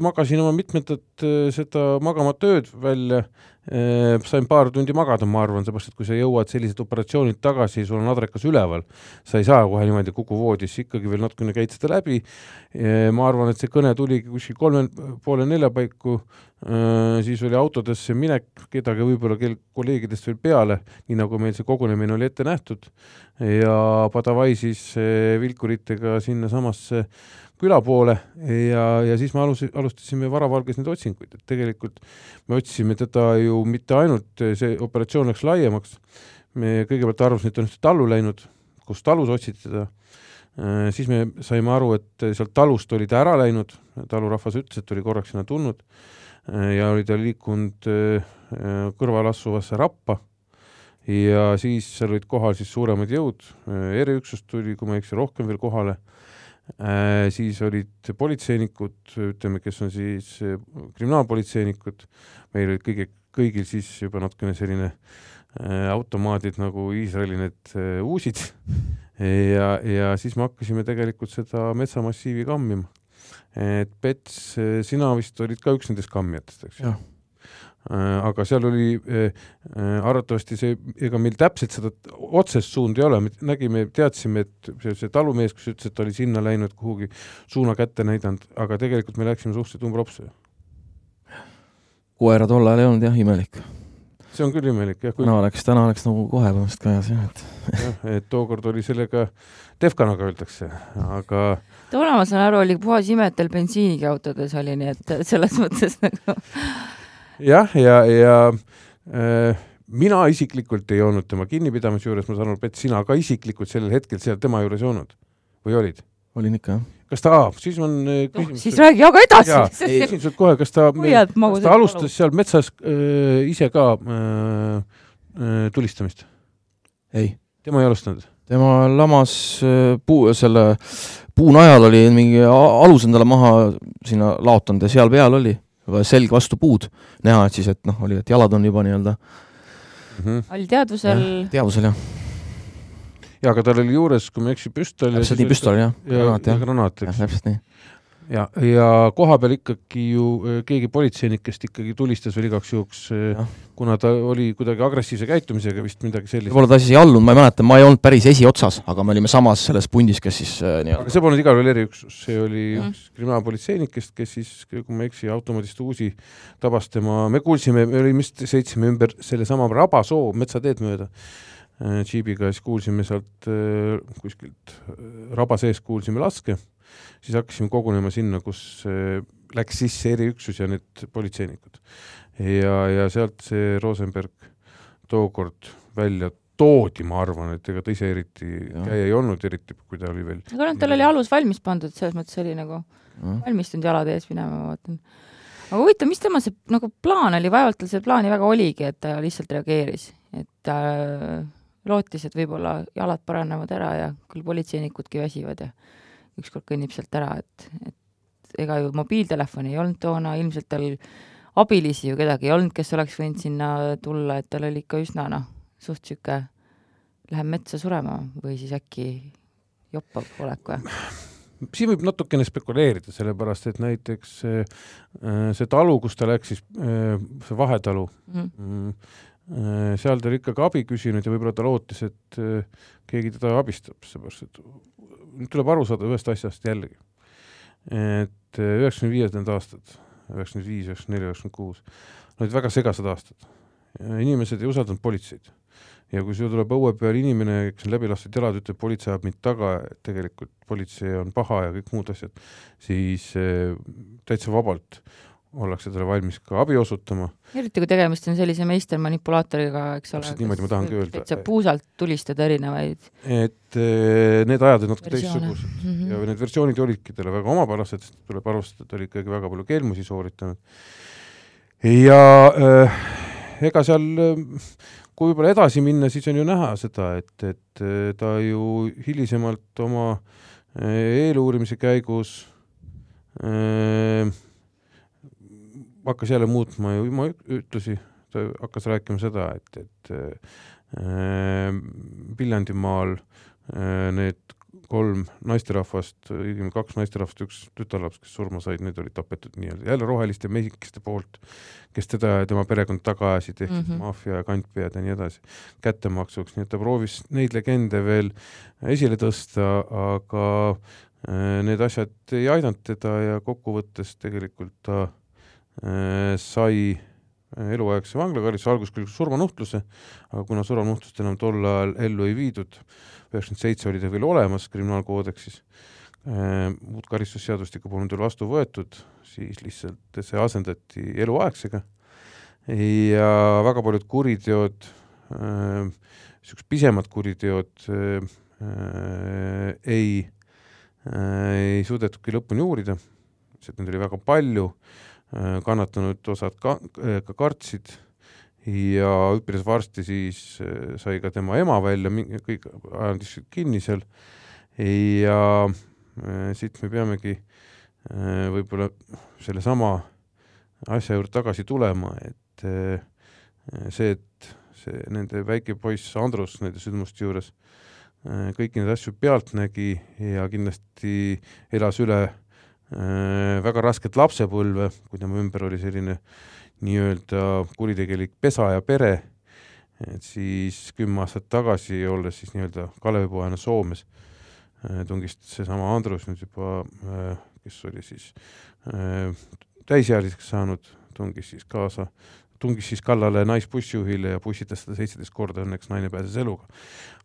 magasin oma mitmendat seda magamata ööd välja, sain paar tundi magada, ma arvan, seepärast et kui sa jõuad selliselt operatsioonilt tagasi, sul on adrekas üleval, sa ei saa kohe niimoodi Kuku voodisse, ikkagi veel natukene käid seda läbi. ma arvan, et see kõne tuligi kuskil kolme poole nelja paiku, siis oli autodesse minek, kedagi võib-olla kel- kolleegidest veel peale, nii nagu meil see kogunemine oli ette nähtud ja Padavai siis vilkuritega sinnasamasse küla poole ja, ja siis me alus-, alustasime varavalges neid otsinguid, et tegelikult me otsisime teda ju mitte ainult, see operatsioon läks laiemaks, me kõigepealt arvasime, et ta on ühte tallu läinud, kus talus otsiti teda, siis me saime aru, et sealt talust oli ta ära läinud, talurahvas ütles, et oli korraks sinna tulnud ja oli ta liikunud eh, kõrval asuvasse Rappa. Ja siis seal olid kohal siis suuremad jõud, eriüksus tuli, kui ma ei eksi, rohkem veel kohale. Äh, siis olid politseinikud, ütleme, kes on siis äh, kriminaalpolitseinikud, meil olid kõige, kõigil siis juba natukene selline äh, automaadid nagu Iisraeli need äh, uusid ja, ja siis me hakkasime tegelikult seda metsamassiivi kammima. et Pets, sina vist olid ka üks nendest kammijatest, eks ju? Aga seal oli äh, äh, arvatavasti see, ega meil täpselt seda otsest suunda ei ole, me nägime, teadsime, et see, see talumees, kes ütles, et ta oli sinna läinud kuhugi suuna kätte näidanud, aga tegelikult me läksime suhteliselt umbropsu. koera tol ajal ei olnud jah, imelik. see on küll imelik jah, kui täna oleks, täna oleks nagu kohe põhimõtteliselt käes jah, et jah, et tookord oli sellega Defcanaga öeldakse, aga toona ma saan aru, oli puhas ime, et teil bensiiniga autodes oli, nii et selles mõttes nagu jah, ja, ja äh, mina isiklikult ei olnud tema kinnipidamise juures, ma saan aru, Pets, sina ka isiklikult sellel hetkel seal tema juures ei olnud või olid? olin ikka jah. kas ta, siis on äh, noh, küsimus siis räägi aga edasi. küsin sult kohe, kas ta, kas ta alustas seal metsas äh, ise ka äh, äh, tulistamist? ei, tema ei alustanud? tema lamas äh, puu, selle puu najal oli mingi alus endale maha sinna laotanud ja seal peal oli selg vastu puud. Näha, et siis, et noh, oli, et jalad on juba nii-öelda oli teadvusel, teadvusel jah, jaa, aga tal oli juures, kui ma ei eksi, püstol. täpselt nii püstol jah, ja granaat jah, täpselt nii. ja, ja koha peal ikkagi ju äh, keegi politseinikest ikkagi tulistas veel igaks juhuks, Jah. kuna ta oli kuidagi agressiivse käitumisega vist midagi sellist. võib-olla ta siis ei allunud, ma ei mäleta, ma ei olnud päris esiotsas, aga me olime samas selles pundis, kes siis äh, aga nii-öelda see polnud igal juhul eriüksus, see oli Mm. üks kriminaalpolitseinikest, kes siis, kui ma ei eksi, automaadist uusi tabas tema, me kuulsime, me olime vist, sõitsime ümber sellesama Rabasoo metsateed mööda džiibiga, siis kuulsime sealt kuskilt raba sees kuulsime laske, siis hakkasime kogunema sinna, kus äh, läks sisse eriüksus ja need politseinikud. ja, ja sealt see Rosenberg tookord välja toodi, ma arvan, et ega ta ise eriti käia ei olnud, eriti kui ta oli veel aga noh, tal oli alus valmis pandud, selles mõttes oli nagu jah. valmistunud jalad ees minema, ma vaatan. aga huvitav, mis tema see nagu plaan oli, vaevalt tal seda plaani väga oligi, et ta lihtsalt reageeris, et ta äh, lootis, et võib-olla jalad paranevad ära ja küll politseinikudki väsivad ja ükskord kõnnib sealt ära, et, et ega ju mobiiltelefoni ei olnud toona, ilmselt tal abilisi ju kedagi ei olnud, kes oleks võinud sinna tulla, et tal oli ikka üsna noh, suht sihuke läheb metsa surema või siis äkki joppav olek või? siin võib natukene spekuleerida, sellepärast et näiteks see, see talu, kus ta läks, siis äh, see Vahetalu, Mhm. seal ta oli ikkagi abi küsinud ja võib-olla ta lootis, et äh, keegi teda abistab, seepärast et nüüd tuleb aru saada ühest asjast jällegi. et äh, üheksakümne viiendad aastad, üheksakümmend viis, üheksakümmend neli, üheksakümmend kuus, olid väga segased aastad. inimesed ei usaldanud politseid ja kui sul tuleb õue peal inimene, kes on läbi lastud jalad, ütleb politsei ajab mind taga, tegelikult politsei on paha ja kõik muud asjad, siis äh, täitsa vabalt ollakse talle valmis ka abi osutama. eriti kui tegemist on sellise meistermanipulaatoriga, eks ole. Täpselt niimoodi ma tahangi öelda. täitsa puusalt tulistada erinevaid et äh, need ajad olid natuke teistsugused mm. -hmm. ja need versioonid olidki talle väga omapärased, sest tuleb arvestada, et ta oli ikkagi väga palju kelmusi sooritanud. ja äh, ega seal, kui võib-olla edasi minna, siis on ju näha seda, et, et ta ju hilisemalt oma eeluurimise käigus äh, hakkas jälle muutma ju oma ütlusi, ta hakkas rääkima seda, et, et äh, Viljandimaal äh, need kolm naisterahvast, õigemini kaks naisterahvast, üks tütarlaps, kes surma said, need olid tapetud nii-öelda jälle roheliste mesikeste poolt, kes teda ja tema perekond taga ajasid, ehk siis mm. -hmm. maffia ja kantpead ja nii edasi, kättemaksuks, nii et ta proovis neid legende veel esile tõsta, aga äh, need asjad ei aidanud teda ja kokkuvõttes tegelikult ta äh, sai eluaegse vanglakaristuse, alguses küll surmanuhtluse, aga kuna surmanuhtlust enam tol ajal ellu ei viidud, üheksakümmend seitse oli ta veel olemas kriminaalkoodeksis, uut karistusseadustikku polnud veel vastu võetud, siis lihtsalt see asendati eluaegsega. Ja väga paljud kuriteod, niisugused pisemad kuriteod äh, äh, ei äh,, ei suudetudki lõpuni uurida, sest neid oli väga palju. äh,, kannatanud osad ka, äh, ka kartsid. Ja üpris varsti siis äh, sai ka tema ema välja, kõik andis kinni seal. Ja äh, siit me peamegi äh, võib-olla sellesama asja juurde tagasi tulema, et äh, see, et see nende väike poiss Andrus nende sündmuste juures äh, kõiki neid asju pealt nägi ja kindlasti elas üle äh, väga rasket lapsepõlve, kui tema ümber oli selline nii-öelda kuritegelik pesa ja pere, et siis kümme aastat tagasi, olles siis nii-öelda Kalevipoena Soomes, tungis seesama Andrus nüüd juba, kes oli siis äh, täisealiseks saanud, tungis siis kaasa, tungis siis kallale naisbussijuhile ja pussitas teda seitseteist korda, õnneks naine pääses eluga.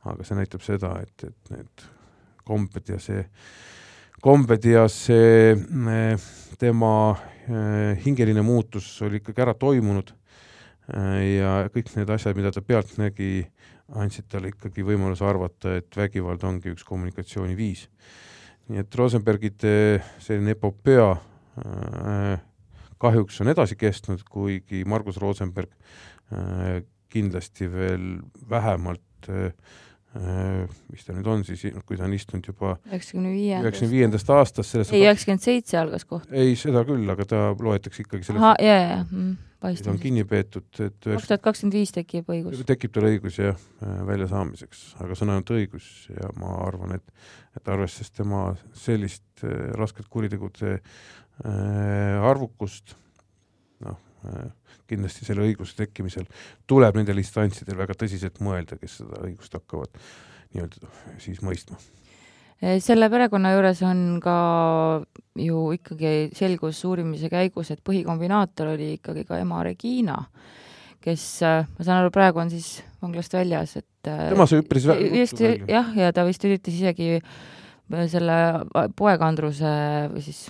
aga see näitab seda, et, et need kombed ja see, kombed ja see äh, tema äh, hingeline muutus oli ikkagi ära toimunud äh, ja kõik need asjad, mida ta pealt nägi, andsid talle ikkagi võimaluse arvata, et vägivald ongi üks kommunikatsiooniviis. nii et Rosenbergide selline epopöa kahjuks on edasi kestnud, kuigi Margus Rosenberg kindlasti veel vähemalt äh, äh, mis ta nüüd on siis, kui ta on istunud juba üheksakümne viiendast. aastast ei, üheksakümmend seitse algas koht. ei, seda küll, aga ta loetakse ikkagi ahah, selleks, ja, ja, ja, et ta on paistab. kinni peetud, et kaks tuhat kakskümmend viis tekib õigus. tekib tal õigus jah, väljasaamiseks, aga see on ainult õigus ja ma arvan, et, et arvestades tema sellist äh, rasket kuritegude äh, arvukust, noh äh,, kindlasti selle õiguse tekkimisel tuleb nendel instantsidel väga tõsiselt mõelda, kes seda õigust hakkavad nii-öelda siis mõistma. selle perekonna juures on ka ju ikkagi selgus uurimise käigus, et põhikombinaator oli ikkagi ka ema Regina, kes, ma saan aru, praegu on siis vanglast väljas, et tema sai üpris välja. jah, ja ta vist üritas isegi selle poeg Andruse või siis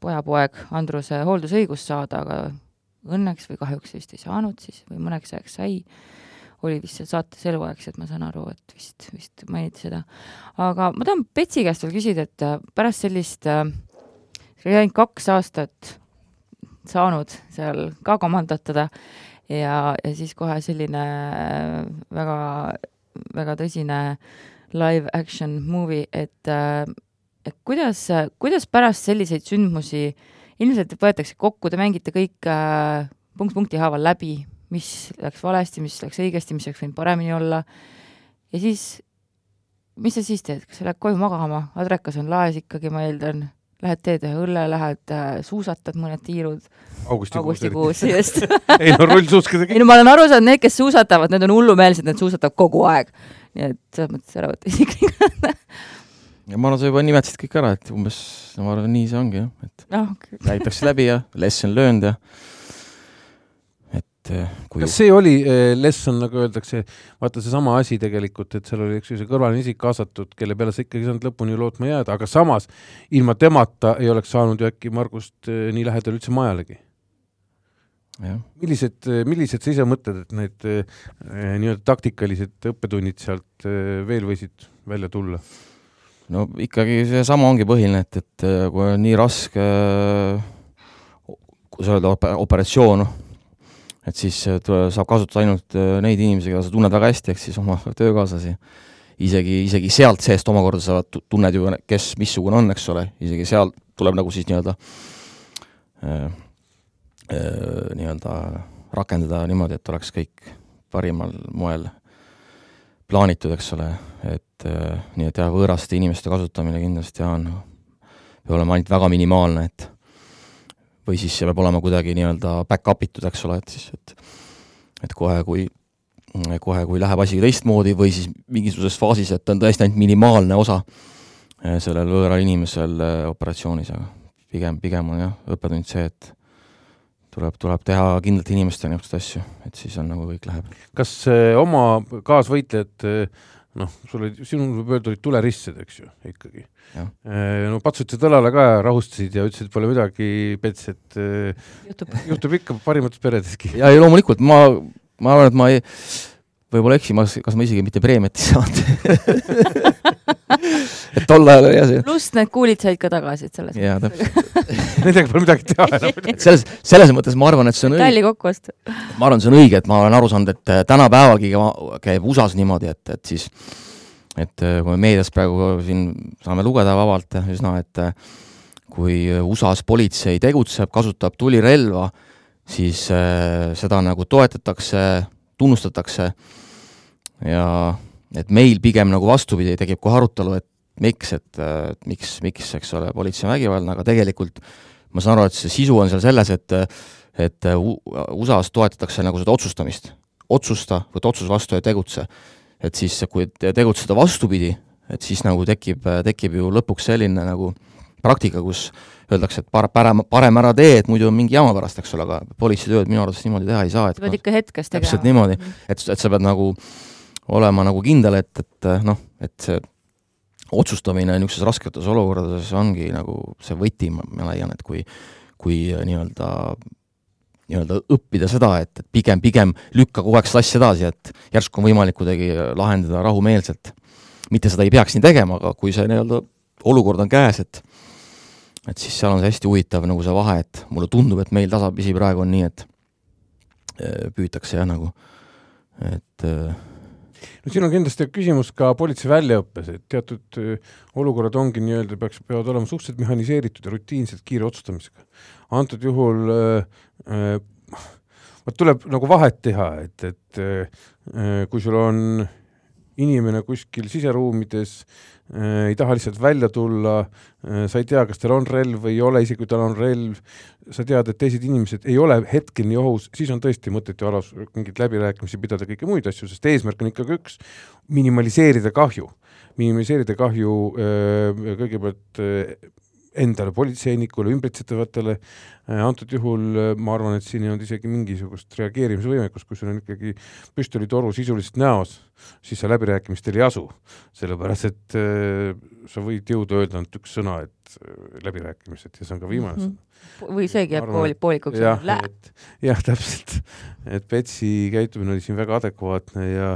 pojapoeg Andruse hooldusõigust saada, aga õnneks või kahjuks vist ei saanud siis või mõneks ajaks sai oli vist seal saates eluaegselt, ma saan aru, et vist, vist mainiti seda. aga ma tahan Betsi käest veel küsida, et äh, pärast sellist äh,, see oli ainult kaks aastat saanud seal ka komandotada ja, ja siis kohe selline äh, väga, väga tõsine live action movie, et äh, et kuidas, kuidas pärast selliseid sündmusi ilmselt võetakse kokku, te mängite kõik äh, punkt punkti haaval läbi, mis läks valesti, mis läks õigesti, mis oleks võinud paremini olla, ja siis mis sa siis teed, kas sa lähed koju magama, adrekas on laes ikkagi, ma eeldan, lähed teed ühe õlle, lähed äh, suusatad mõned tiirud. Augustikuus. just ei no rullsuuskadega ei no ma olen aru saanud, need, kes suusatavad, need on hullumeelsed, need suusatavad kogu aeg. nii et selles mõttes ära võtta isiklikult ja ma arvan, sa juba nimetasid kõik ära, et umbes, ma arvan, nii see ongi jah, et noh, räägitakse läbi ja lesson learned ja et eh, kui kas see oli äh, lesson, nagu öeldakse, vaata seesama asi tegelikult, et seal oli üks see kõrvaline isik kaasatud, kelle peale sa ikkagi ei saanud lõpuni lootma jääda, aga samas ilma temata ei oleks saanud ju äkki Margust äh, nii lähedal üldse majalegi. jah, millised, millised sa ise mõtled, et need nii-öelda taktikalised õppetunnid sealt veel võisid välja tulla? No ikkagi seesama ongi põhiline, et, et eh, kui on nii raske, kuidas öelda, operatsioon, et siis tule, saab kasutada ainult neid inimesi, keda sa tunned väga hästi, ehk siis oma töökaaslasi. isegi, isegi sealt seest omakorda sa tunned ju, kes missugune on, eks ole, isegi seal tuleb nagu siis nii-öelda äh, äh, nii-öelda rakendada niimoodi, et oleks kõik parimal moel plaanitud, eks ole, et äh, nii et jah, võõraste inimeste kasutamine kindlasti on, peab olema ainult väga minimaalne, et või siis see peab olema kuidagi nii-öelda back-up itud, eks ole, et siis, et et kohe, kui kohe, kui läheb asi teistmoodi või siis mingisuguses faasis, et on tõesti ainult minimaalne osa äh, sellel võõral inimesel äh, operatsioonis, aga pigem, pigem on jah, õppetund see, et tuleb, tuleb teha kindlate inimestega niisuguseid asju, et siis on nagu kõik läheb. kas äh, oma kaasvõitlejad äh, noh, sul olid, sinul võib öelda, olid tuleristsed, eks ju, ikkagi. Äh, no patsutasid õlale ka ja rahustasid ja ütlesid, pole midagi, Pets, et juhtub. juhtub ikka parimates peredeski. ja, ja loomulikult ma, ma arvan, et ma ei, võib-olla eksin, ma, kas ma isegi mitte preemiat ei saanud et tol ajal oli jah see, pluss need kuulid said ka tagasi, et selles jaa, täpselt. Nendega pole midagi teha enam. selles, selles mõttes ma arvan, et see on õige, talli kokku osta. ma arvan, see on õige, et ma olen aru saanud, et äh, tänapäevalgi käib- USA-s niimoodi, et, et siis et äh, kui me meedias praegu siin saame lugeda vabalt äh, üsna, et kui USA-s politsei tegutseb, kasutab tulirelva, siis äh, seda nagu toetatakse, tunnustatakse ja et meil pigem nagu vastupidi, tekib kohe arutelu, et miks, et äh, miks, miks, eks ole, politsei on vägivaldne, aga tegelikult ma saan aru, et see sisu on seal selles, et et USA-s toetatakse nagu seda otsustamist. otsusta, võta otsus vastu ja tegutse. et siis, kui te- tegutseda vastupidi, et siis nagu tekib, tekib ju lõpuks selline nagu praktika, kus öeldakse, et par-, parem, parem ära tee, et muidu on mingi jama pärast, eks ole, aga politseitööd minu arvates niimoodi teha ei saa, et sa pead ikka hetkes tegema. täpselt niimoodi. et, et sa pead nagu olema nagu kindel, et, et noh, et see otsustamine niisugustes rasketes olukordades ongi nagu see võti, ma, leian, et kui kui nii-öelda, nii-öelda õppida seda, et, et pigem, pigem lükka kogu aeg seda asja edasi, et järsku on võimalik kuidagi lahendada rahumeelselt. mitte seda ei peaks nii tegema, aga kui see nii-öelda olukord on käes, et et siis seal on see hästi huvitav nagu see vahe, et mulle tundub, et meil tasapisi praegu on nii, et eh, püütakse jah, nagu, et eh, no siin on kindlasti küsimus ka politsei väljaõppes, et teatud öö, olukorrad ongi nii-öelda, peaks, peavad olema suhteliselt mehhaniseeritud ja rutiinselt kiire otsustamisega. antud juhul öö, öö, vot tuleb nagu vahet teha, et, et öö, kui sul on inimene kuskil siseruumides äh, ei taha lihtsalt välja tulla äh,, sa ei tea, kas tal on relv või ei ole, isegi kui tal on relv, sa tead, et teised inimesed ei ole hetkel nii ohus, siis on tõesti mõtet ju alas mingeid läbirääkimisi pidada, kõiki muid asju, sest eesmärk on ikkagi üks, minimaliseerida kahju. minimaliseerida kahju äh, kõigepealt äh, endale, politseinikule, ümbritsetavatele, antud juhul ma arvan, et siin ei olnud isegi mingisugust reageerimisvõimekust, kui sul on ikkagi püstolitoru sisuliselt näos, siis sa läbirääkimistel ei asu, sellepärast et äh, sa võid jõuda öelda ainult üks sõna, et äh, läbirääkimised ja see on ka viimane sõna mm. -hmm. või seegi jääb pooli, poolikuks. jah, jah, täpselt, et Betsi käitumine oli siin väga adekvaatne ja,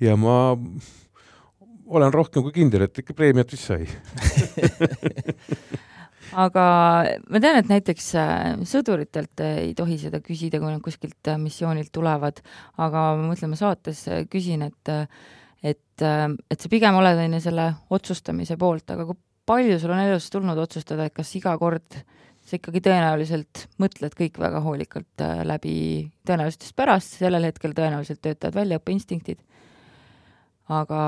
ja ma olen rohkem kui kindel, et ikka preemiat vist sai aga ma tean, et näiteks äh, sõduritelt ei tohi seda küsida, kui nad kuskilt äh, missioonilt tulevad, aga ma mõtlen, ma saates äh, küsin, et et, et sa pigem oled, on ju, selle otsustamise poolt, aga kui palju sul on elus tulnud otsustada, et kas iga kord sa ikkagi tõenäoliselt mõtled kõik väga hoolikalt läbi, tõenäoliselt just pärast, sellel hetkel tõenäoliselt töötavad välja õppeinstinktid, aga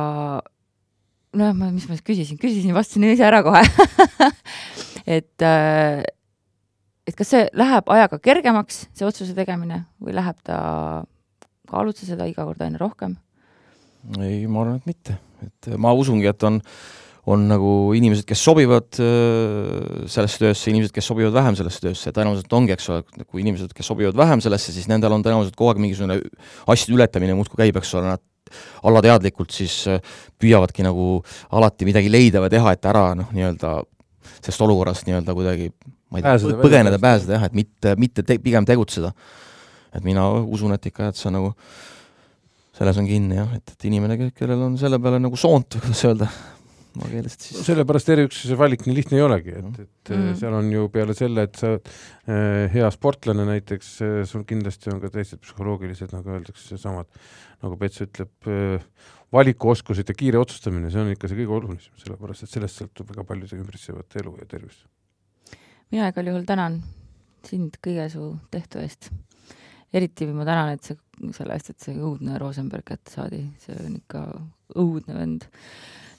nojah, ma, mis ma siis küsisin, küsisin, vastasin ise ära kohe. Et, äh, et kas see läheb ajaga kergemaks, see otsuse tegemine, või läheb ta, kaalud sa seda iga kord aina rohkem? ei, ma arvan, et mitte, et ma usungi, et on, on nagu inimesed, kes sobivad äh, sellesse töösse, inimesed, kes sobivad vähem sellesse töösse, tõenäoliselt ongi, eks ole, kui inimesed, kes sobivad vähem sellesse, siis nendel on tõenäoliselt kogu aeg mingisugune asjade ületamine muudkui käib, eks ole, nad alateadlikult siis äh, püüavadki nagu alati midagi leida või teha, et ära noh, nii-öelda sellest olukorrast nii-öelda kuidagi ma ei tea, põgeneda, pääseda jah, et mitte, mitte te, pigem tegutseda. et mina usun, et ikka, et see on nagu, selles on kinni jah, et, et inimene, kellel on selle peale nagu soont kuidas öelda, maakeelest siis. sellepärast eriüksuse valik nii lihtne ei olegi, et, et mm. seal on ju peale selle, et sa äh, hea sportlane näiteks, sul kindlasti on ka teised psühholoogilised, nagu öeldakse, samad nagu Pets ütleb, valikuoskused ja kiire otsustamine, see on ikka see kõige olulisem, sellepärast et sellest sõltub väga palju see ümbritsevat elu ja tervis. mina igal juhul tänan sind kõige su tehtu eest. eriti ma tänan, et see, selle eest, et see õudne Rosenberg kätte saadi, see on ikka õudne vend.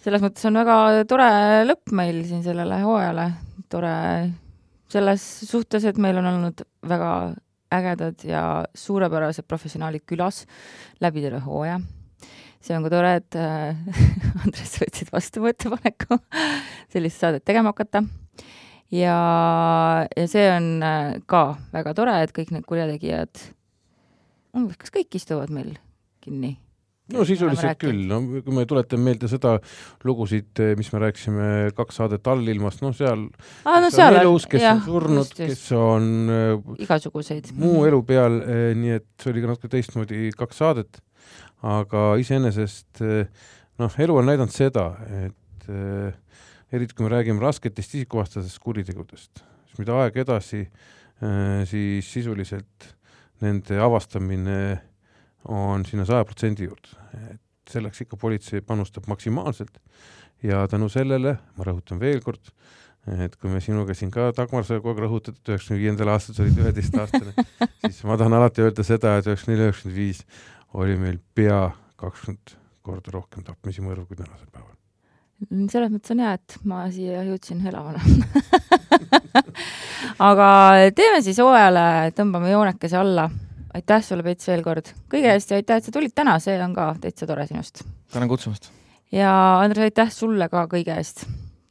Selles mõttes on väga tore lõpp meil siin sellele hooajale, tore selles suhtes, et meil on olnud väga ägedad ja suurepärased professionaalid külas läbi terve hooaja. see on ka tore, et äh, Andres, võtsid vastu mu ettepaneku sellist saadet tegema hakata. ja, ja see on äh, ka väga tore, et kõik need kurjategijad, kas kõik istuvad meil kinni no sisuliselt küll, no kui me tuletame meelde seda lugusid, mis me rääkisime kaks saadet allilmast, noh seal ah,, no, seal on elus, kes jah, on surnud, kes on äh, igasuguseid. muu elu peal, äh, nii et see oli ka natuke teistmoodi kaks saadet, aga iseenesest äh, noh, elu on näidanud seda, et eriti kui me räägime rasketest isikuvastasest kuritegudest, siis mida aeg edasi, siis sisuliselt nende avastamine on sinna saja protsendi juurde, et selleks ikka politsei panustab maksimaalselt. Ja tänu sellele, ma rõhutan veel kord, et kui me sinuga siin ka, Dagmar, sa kogu aeg rõhutad, et üheksakümne viiendal aastal sa olid üheteistaastane, siis ma tahan alati öelda seda, et üheksakümne neli, üheksakümmend viis oli meil pea kakskümmend korda rohkem tapmisi mõrvu kui tänasel päeval. selles mõttes on hea, et ma siia jõudsin elavana. Aga teeme siis hooajale, tõmbame joonekese alla aitäh sulle, Pets, veel kord kõige eest ja aitäh, et sa tulid täna, see on ka täitsa tore sinust. tänan kutsumast. ja Andres, aitäh sulle ka kõige eest.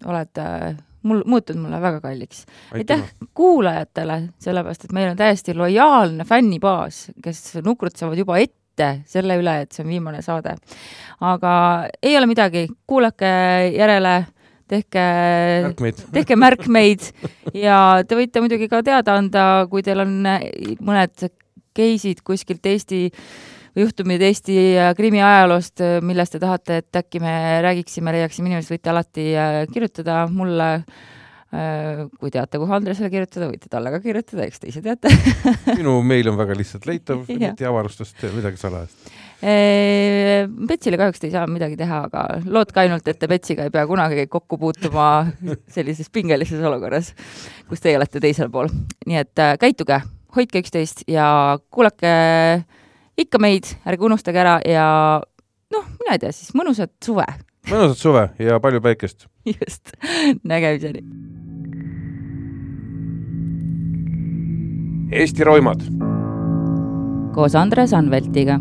oled äh, mul, muutunud mulle väga kalliks. aitäh kuulajatele, sellepärast et meil on täiesti lojaalne fännibaas, kes nukrutsevad juba ette selle üle, et see on viimane saade. aga ei ole midagi, kuulake järele tehke tehke märkmeid ja te võite muidugi ka teada anda, kui teil on mõned case'id kuskilt Eesti või juhtumid Eesti äh, krimiajaloost, äh, millest te tahate, et äkki me räägiksime, leiaksime inimesed, võite alati äh, kirjutada mulle kui teate, kuhu Andresele kirjutada, võite talle ka kirjutada, eks te ise teate minu meil on väga lihtsalt leitav, mitte avarustust, midagi salajast. Petsile kahjuks te ei saa midagi teha, aga lootke ainult, et te Petsiga ei pea kunagi kokku puutuma sellises pingelises olukorras, kus teie olete teisel pool. nii et käituge hoidke üksteist ja kuulake ikka meid, ärge unustage ära ja noh, mina ei tea, siis mõnusat suve. mõnusat suve ja palju päikest. just, nägemiseni. Eesti roimad. koos Andres Anveltiga